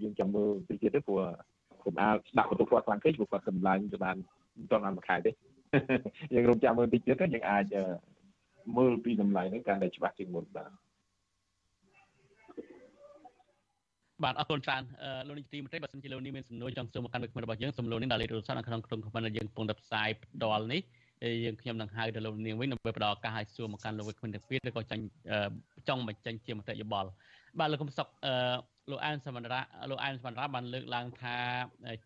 យើងចាំមើលពីទៀតទេព្រោះខ្ញុំអាចស្ដាប់បន្ទុកគាត់ខ្លាំងពេកព្រោះគាត់សម្លាញ់ទៅបានមិនទាន់បានមួយខែទេយើងរំចាំមើលតិចទៀតទៅយើងអាចមើលពីតម្លៃហ្នឹងកាន់តែច្បាស់ជាងមុនបាទ បាទអរគុណច្រើនលោកនាយកទីមេត្រីបើសិនជាលោកនេះមានសំណួរចង់សួរមកកាន់វិក្កាមរបស់យើងសំណួរនេះដល់លេខទូរស័ព្ទនៅក្នុងក្រុមខមមិនយើងកំពុងតែផ្សាយផ្ទាល់នេះយើងខ្ញុំនឹងហៅទៅលោកនាងវិញដើម្បីផ្ដល់ឱកាសឲ្យសួរមកកាន់លោកវិក្កាមទាំងពីរឬក៏ចាញ់ចង់បញ្ចេញជាមតិយោបល់បាទលោកកុំសុកអឺលោកអានសមរៈលោកអានសមរៈបានលើកឡើងថា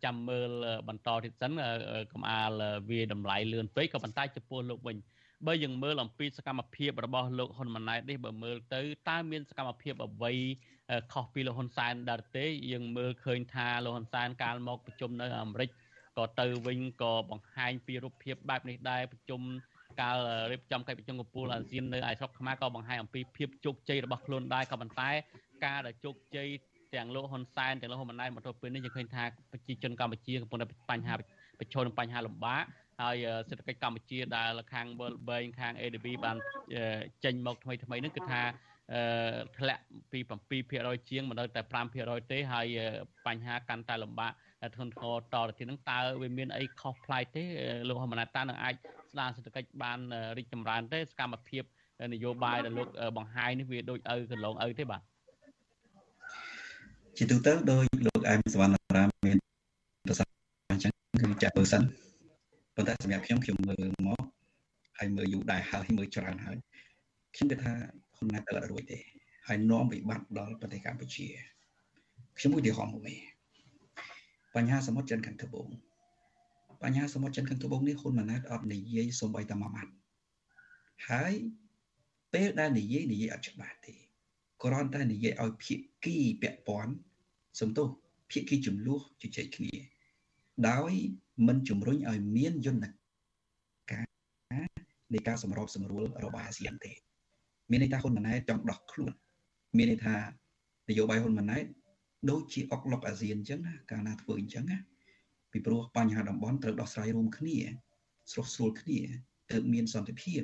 ចាំមើលបន្តទៀតសិនកុំអាលវាតម្លៃលឿនពេកក៏ប៉ុន្តែចំពោះលោកវិញបើយើងមើលអំពីសកម្មភាពរបស់លោកហ៊ុនម៉ាណែតនេះបើមើលទៅតើមានសកម្មភាពអ្វី ខុសពីលោកហ៊ុនសែនដែរទេយើងមើលឃើញថាលោកហ៊ុនសែនកាលមកប្រជុំនៅអាមេរិកក៏ទៅវិញក៏បង្ហាញពីរូបភាពបែបនេះដែរប្រជុំកាលរៀបចំកិច្ចប្រជុំកំពូលអាស៊ាននៅឯស្រុកខ្មែរក៏បង្ហាញអំពីភាពជោគជ័យរបស់ខ្លួនដែរក៏ប៉ុន្តែ ការដែលជោគជ័យទាំងលោកហ៊ុនសែនទាំងលោកហ៊ុនម៉ាណែតមកទល់ពេលនេះយើងឃើញថាប្រជាជនកម្ពុជាកំពុងតែបញ្ហាប្រឈមនឹងបញ្ហាលំបាកហើយសេដ្ឋកិច្ចកម្ពុជាដែលខាង World Bank ខាង ADB បានចេញមកថ្មីថ្មីនេះគឺថា ធ្លាក់ពី7%ជាងមកដល់តែ5%ទេហើយបញ្ហាកាន់តែលំបាកធ្ងន់ធ្ងរតទៅទៀតហ្នឹងតើវាមានអីខុសប្លែកទេលោកហ៊ុនម៉ាណែតតើនឹងអាចស្ដារសេដ្ឋកិច្ចបានរីកចម្រើនទេសកម្មភាពនយោបាយដែលលោកបង្ហាញនេះវាដូចឪកន្លងឪទេបាទជាទូទៅដោយលោកអែមសវណ្ណរាមមានប្រសាសន៍អញ្ចឹងគឺចាក់បើសិនប៉ុន្តែសម្រាប់ខ្ញុំខ្ញុំមើលមកហើយមើលយូរដែរហើយមើលច្រើនហើយខ្ញុំគិតថា ហ៊ុនម៉ាណែតទៅអត់រួចទេហើយនាំវិបត្តិដល់ប្រទេសកម្ពុជាខ្ញុំឧទាហរណ៍មួយបញ្ហាសមុទ្រចិនខាងត្បូងបញ្ហាសមុទ្រចិនខាងត្បូងនេះហ៊ុនម៉ាណែតអត់និយាយសូម្បីតែមួយម៉ាត់ហើយពេលដែលនិយាយនិយាយអត់ច្បាស់ទេគ្រាន់តែនិយាយឲ្យភាគីពាក់ព័ន្ធសំទោសភាគីចំនួនជជែកគ្នា ដោយមិនជំរុញឲ្យមានយន្តការនៃការសម្របសម្រួលរបស់អាស៊ានទេ មានន័យថាហ៊ុនម៉ាណែតចង់ដោះខ្លួន មានន័យថានយោបាយហ៊ុនម៉ាណែតដូចជាអុកឡុកអាស៊ានអញ្ចឹងណាកាលណាធ្វើអញ្ចឹងណាពីព្រោះបញ្ហាតំបន់ត្រូវដោះស្រាយរួមគ្នាស្រុះស្រួលគ្នាទើបមានសន្តិភាព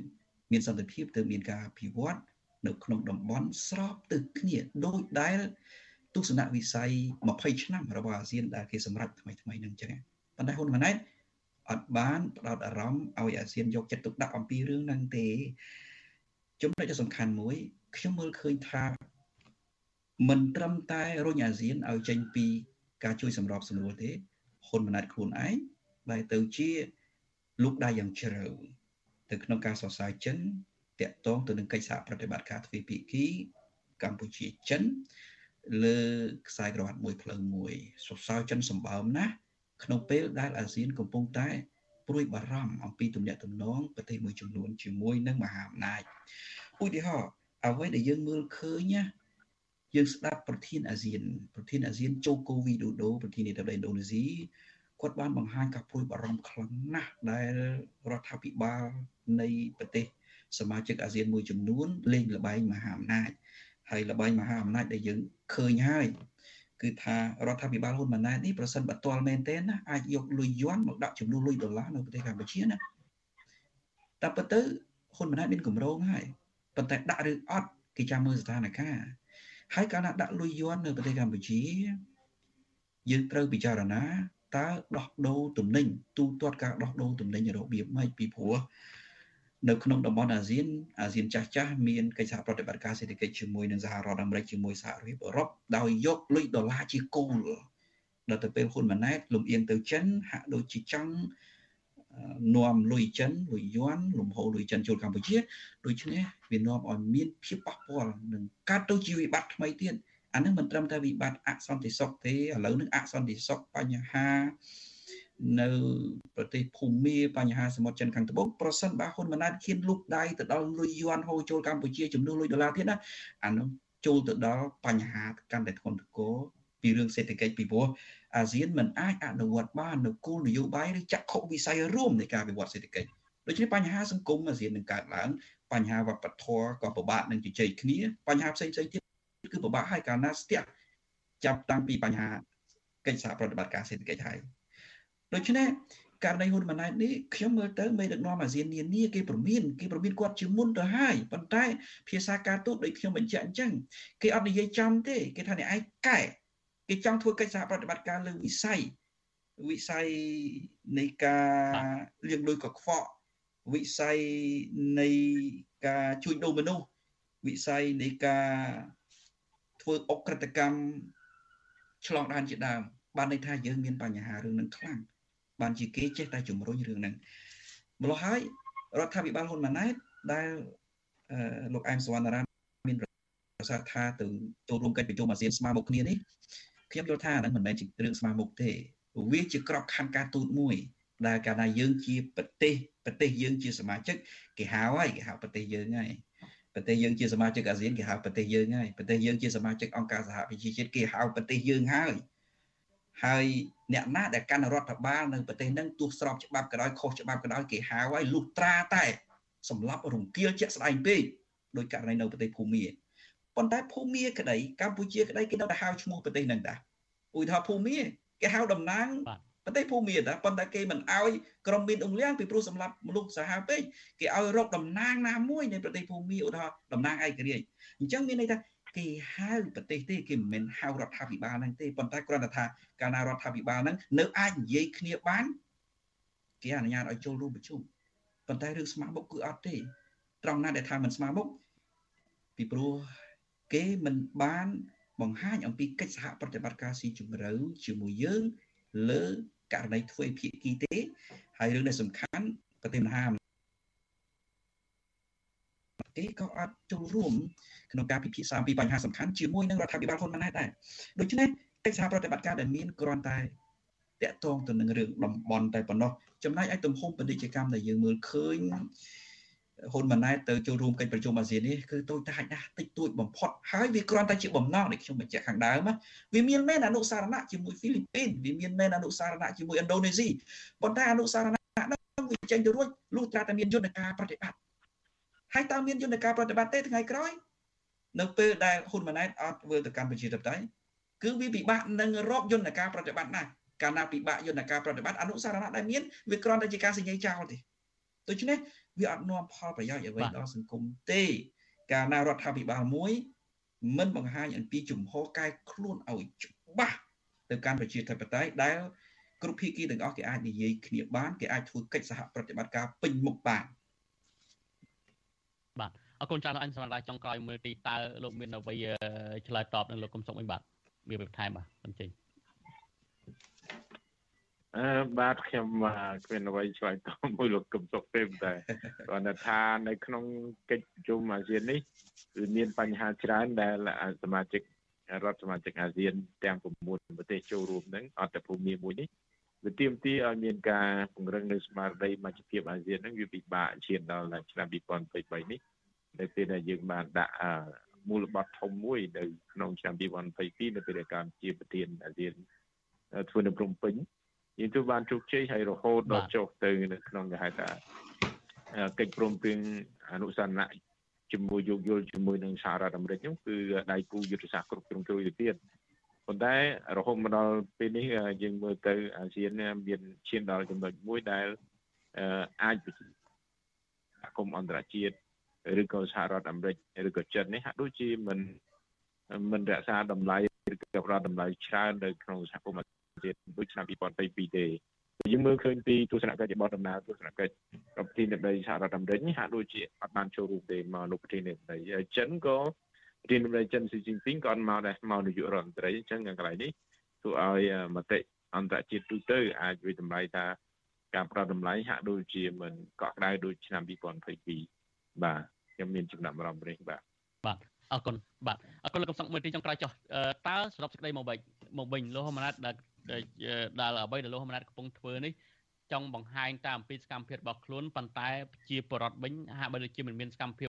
មានសន្តិភាពទើបមានការអភិវឌ្ឍនៅក្នុងតំបន់ស្របទៅគ្នាដោយដែលទស្សនវិស័យ20ឆ្នាំរបស់អាស៊ានដែលគេសម្រេចថ្មីថ្មីនឹងចឹងប៉ុន្តែហ៊ុនម៉ាណែតអត់បានផ្ដោតអារម្មណ៍ឲ្យអាស៊ានយកចិត្តទុកដាក់អំពីរឿងហ្នឹងទេ ចំណុចដ៏សំខាន់មួយខ្ញុំមើលឃើញថាមិនត្រឹមតែរុញអាស៊ានឲ្យចេញពីការជួយសម្របសម្រួលទេហ៊ុនម៉ាណែតខ្លួនឯងបែរទៅជាលោកដៃយ៉ាងជ្រៅទៅក្នុងការសរសើរចិនតាក់ទងទៅនឹងកិច្ចសហប្រតិបត្តិការទ្វេភាគីកម្ពុជាចិនលើខ្សែក្រវ៉ាត់មួយផ្លូវមួយសរសើរចិនសម្បើមណាស់ក្នុងពេលដែលអាស៊ានកំពុងតែ ព្រួយបារម្ភអំពីទំនាក់ទំនងប្រទេសមួយចំនួនជាមួយនឹងមហាអំណាចឧទាហរណ៍អ្វីដែលយើងមើលឃើញណាយើងស្ដាប់ប្រធានអាស៊ានប្រធានអាស៊ានជូកូវីដូដូប្រធានាធិបតីឥណ្ឌូនេស៊ីគាត់បានបង្ហាញការព្រួយបារម្ភខ្លាំងណាស់ដែលរដ្ឋាភិបាលនៃប្រទេសសមាជិកអាស៊ានមួយចំនួនលេងល្បែងមហាអំណាចហើយល្បែងមហាអំណាចដែលយើងឃើញហើយ គឺថារដ្ឋាភិបាលហ៊ុនម៉ាណែតនេះប្រសិនបើទាល់មែនទេណាអាចយកលុយយន់មកដាក់ចំនួនលុយដុល្លារនៅប្រទេសកម្ពុជាណាតែប៉ុន្តែហ៊ុនម៉ាណែតមានគម្រោងហើយប៉ុន្តែដាក់ឬអត់គេចាំមើលស្ថានភាពហើយកាលណាដាក់លុយយន់នៅប្រទេសកម្ពុជាយើងត្រូវពិចារណាតើដោះដូរទំនិញទូទាត់ការដោះដូរទំនិញរបៀបម៉េចពីព្រោះ នៅក្នុងតំបន់អាស៊ានអាស៊ានចាស់ចាស់មានកិច្ចសហប្រតិបត្តិការសេដ្ឋកិច្ចជាមួយនឹងសហរដ្ឋអាមេរិកជាមួយសហរដ្ឋអឺរ៉ុបដោយយកលុយដុល្លារជាគោលដល់ទៅពេលហ៊ុនម៉ាណែតលំអៀងទៅចិនហាក់ដូចជាចង់នាំលុយចិនលុយយន់លំហូរលុយចិនចូលកម្ពុជាដូច្នេះវានាំឲ្យមានភាពប៉ះពាល់នឹងកាត់ទៅជាវិបត្តិថ្មីទៀតអានឹងមិនត្រឹមតែវិបត្តិអសន្តិសុខទេឥឡូវនេះអសន្តិសុខបញ្ហា នៅប្រទេសភូមាបញ្ហាសមុទ្រចិនខាងត្បូងប្រសិនបើហ៊ុនម៉ាណែតហ៊ានលុកដៃទៅដល់លុយយួនហូរចូលកម្ពុជាចំនួនលុយដុល្លារទៀតណាអានោះចូលទៅដល់បញ្ហាកាន់តែធ្ងន់ធ្ងរពីរឿងសេដ្ឋកិច្ចពីព្រោះអាស៊ានមិនអាចអនុវត្តបាននៅគោលនយោបាយឬចក្ខុវិស័យរួមនៃការវិវត្តសេដ្ឋកិច្ចដូច្នេះបញ្ហាសង្គមអាស៊ាននឹងកើតឡើងបញ្ហាវប្បធម៌ក៏ពិបាកនឹងជជែកគ្នាបញ្ហាផ្សេងផ្សេងទៀតគឺពិបាកហើយកាលណាស្ទះចាប់តាំងពីបញ្ហាកិច្ចសហប្រតិបត្តិការសេដ្ឋកិច្ចហើយ ដូច្នេះករណីហ៊ុនម៉ាណែតនេះខ្ញុំមើលទៅមេដឹកនាំអាស៊ាននានាគេប្រមានគេប្រមានគាត់ជាមុនទៅហើយប៉ុន្តែភាសាការទូតដូចខ្ញុំបញ្ជាក់អញ្ចឹងគេអត់និយាយចំទេគេថាអ្នកឯងកែគេចង់ធ្វើកិច្ចសហប្រតិបត្តិការលើវិស័យវិស័យនៃការលាងលុយកខ្វក់វិស័យនៃការជួញដូរមនុស្សវិស័យនៃការធ្វើអក្រិតកម្មឆ្លងដែនជាដើមបានន័យថាយើងមានបញ្ហារឿងនឹងខ្លាំង បានជាគេចេះតែជំរុញរឿងហ្នឹងម្ល៉េះហើយរដ្ឋាភិបាលហ៊ុនម៉ាណែតដែលលោកអែមសវណ្ណរាមមានប្រសាសន៍ថាទៅចូលរួមកិច្ចប្រជុំអាស៊ានស្មើមុខគ្នានេះខ្ញុំយល់ថាហ្នឹងមិនមែនជារឿងស្មើមុខទេវាជាក្របខ័ណ្ឌការទូតមួយដែលកាលណាយើងជាប្រទេសប្រទេសយើងជាសមាជិកគេហៅហើយគេហៅប្រទេសយើងហើយប្រទេសយើងជាសមាជិកអាស៊ានគេហៅប្រទេសយើងហើយប្រទេសយើងជាសមាជិកអង្គការសហប្រជាជាតិគេហៅប្រទេសយើងហើយ ហើយអ្នកណាដែលកាន់រដ្ឋបាលនៅប្រទេសហ្នឹងទោះស្របច្បាប់ក៏ដោយខុសច្បាប់ក៏ដោយគេហៅឲ្យលុះត្រាតែសម្រាប់រង្គាលជាក់ស្ដែងពេកដោយករណីនៅប្រទេសភូមាប៉ុន្តែភូមាក្តីកម្ពុជាក្តីគេនៅតែហៅឈ្មោះប្រទេសហ្នឹងដែរឧទាហរណ៍ភូមាគេហៅតំណាងប្រទេសភូមាតាប៉ុន្តែគេមិនអោយក្រុមមានអង្លៀងពីព្រោះសម្រាប់មនុស្សសាហាវពេកគេឲ្យរកតំណាងណាមួយនៃប្រទេសភូមាឧទាហរណ៍តំណាងឯករាជ្យអញ្ចឹងមានន័យថា គេហៅប្រទេសទេគេមិនមែនហៅរដ្ឋាភិបាលហ្នឹងទេប៉ុន្តែគ្រាន់តែថាកាលណារដ្ឋាភិបាលហ្នឹងនៅអាចនិយាយគ្នាបានគេអនុញ្ញាតឲ្យចូលរួមប្រជុំប៉ុន្តែរឿងស្មារមុខគឺអត់ទេ ត្រង់ណាដែលថាមិនស្មារមុខពីព្រោះគេមិនបានបង្ហាញអំពីកិច្ចសហប្រតិបត្តិការស៊ីជម្រៅជាមួយយើងលើករណីធ្វើភាគីទេហើយរឿងដែលសំខាន់ប្រទេសមហា គេក៏អត់ចូលរួមក្នុងការពិភាក្សាអំពីបញ្ហាសំខាន់ជាមួយនឹងរដ្ឋាភិបាលហ៊ុនម៉ាណែតដែរដូច្នេះកិច្ចសហប្រតិបត្តិការដែលមានគ្រាន់តែតកតងទៅនឹងរឿងតំបន់តែប៉ុណ្ណោះចំណែកឲ្យទំហំពាណិជ្ជកម្មដែលយើងមើលឃើញហ៊ុនម៉ាណែតទៅចូលរួមកិច្ចប្រជុំអាស៊ាននេះគឺតូចតាចណាស់តិចតួចបំផុតហើយវាគ្រាន់តែជាបំណងដែលខ្ញុំបញ្ជាក់ខាងដើមវាមានមែនអនុសារណៈជាមួយហ្វីលីពីនវាមានមែនអនុសារណៈជាមួយឥណ្ឌូនេស៊ីប៉ុន្តែអនុសារណៈហ្នឹងវាចេញទៅរួចលុះត្រាតែមានយន្តការប្រតិបត្តិ ហើយតើមានយន្តការប្រតិបត្តិទេថ្ងៃក្រោយនៅពេលដែលហ៊ុនម៉ាណែតអត់ធ្វើទៅកម្ពុជាទៅតែគឺវាពិបាកនឹងរកយន្តការប្រតិបត្តិណាស់កាលណាពិបាកយន្តការប្រតិបត្តិអនុសារណៈដែលមានវាគ្រាន់តែជាការសញ្ញេចោលទេដូច្នេះវាអត់នាំផលប្រយោជន៍អ្វីដល់សង្គមទេ កាលណារដ្ឋាភិបាលមួយមិនបង្ហាញអំពីជំហរកែខ្លួនឲ្យច្បាស់ទៅកាន់ប្រជាធិបតេយ្យដែលគ្រប់ភាគីទាំងអស់គេអាចនិយាយគ្នាបានគេអាចធ្វើកិច្ចសហប្រតិបត្តិការពេញមុខបានបាទ អរគុណច្រើនអញសម្រាប់ចុងក្រោយមើលទីតើលោកមានអ្វីឆ្លើយតបនឹងលោកកុំសុកវិញបាទវាបន្ថែមបាទអញ្ចឹងអឺបាទខ្ញុំគ្មានអ្វីឆ្លើយតបមួយលោកកឹមសុខទេតែគាត់ថានៅក្នុងកិច្ចប្រជុំអាស៊ាននេះគឺមានបញ្ហាច្រើនដែលសមាជិករដ្ឋសមាជិកអាស៊ានទាំង9ប្រទេសចូលរួមនឹងអត្តភូមិមួយនេះវាទាមទារឲ្យមានការពង្រឹងនៅស្មារតីមជ្ឈភាពអាស៊ាននឹងវាពិបាកឈានដល់ឆ្នាំ2023នេះ នៅពេលដែលយើងបានដាក់មូលបត្រធំមួយនៅក្នុងឆ្នាំ2022នៅពេលដែលកម្ពុជាប្រធានអាស៊ានធ្វើនៅព្រំពេញយើងទៅបានជោគជ័យហើយរហូតដល់ចុះទៅនៅក្នុងគេហៅថាកិច្ចព្រមព្រៀងអនុសរណៈជាមួយយោគយល់ជាមួយនឹងសហរដ្ឋអាមេរិកនោះគឺដៃគូយុទ្ធសាស្ត្រគ្រប់គ្រងជួយទៅទៀតប៉ុន្តែរហូតមកដល់ពេលនេះយើងមើលទៅអាស៊ានមានឈានដល់ចំណុចមួយដែលអាចសហគមន៍អន្តរជាតិ ឬក៏សហរដ្ឋអាមេរិកឬក៏ចិននេះហាក់ដូចជាមិនមិនរក្សាតម្លៃឬក៏ផ្ដល់តម្លៃច្រើននៅក្នុងសហគមន៍ជាតិដូចឆ្នាំ2022ទេយើងមើលឃើញពីទស្សនកិច្ចរបស់ដំណើរទស្សនកិច្ចប្រធានាធិបតីសហរដ្ឋអាមេរិកនេះហាក់ដូចជាអត់បានចូលរួមទេមកលោកប្រធានាធិបតីចិនក៏ប្រធានាធិបតីចិនស៊ីជីនពីងក៏អត់មកដែរមកនាយករដ្ឋមន្ត្រីអញ្ចឹងកន្លែងនេះធ្វើឲ្យមតិអន្តរជាតិទូទៅអាចវិតម្លៃថាការប្រដតម្លៃហាក់ដូចជាមិនកក់ក្ដៅដូចឆ្នាំ2022 បាទខ្ញុំមានចំណាប់អារម្មណ៍នេះបាទបាទអអរគុណបាទអរគុណលោកកំសង្មើលទីចុងក្រោយចុះតើសរុបសេចក្តីមកវិញមកវិញលោកហ៊ុនម៉ាណែតដែលដែលអ្វីដែលលោកហ៊ុនម៉ាណែតកំពុងធ្វើនេះចង់បង្ហាញតាមអំពីសកម្មភាពរបស់ខ្លួនប៉ុន្តែជាបរដ្ឋវិញហាក់បីដូចជាមិនមានសកម្មភាព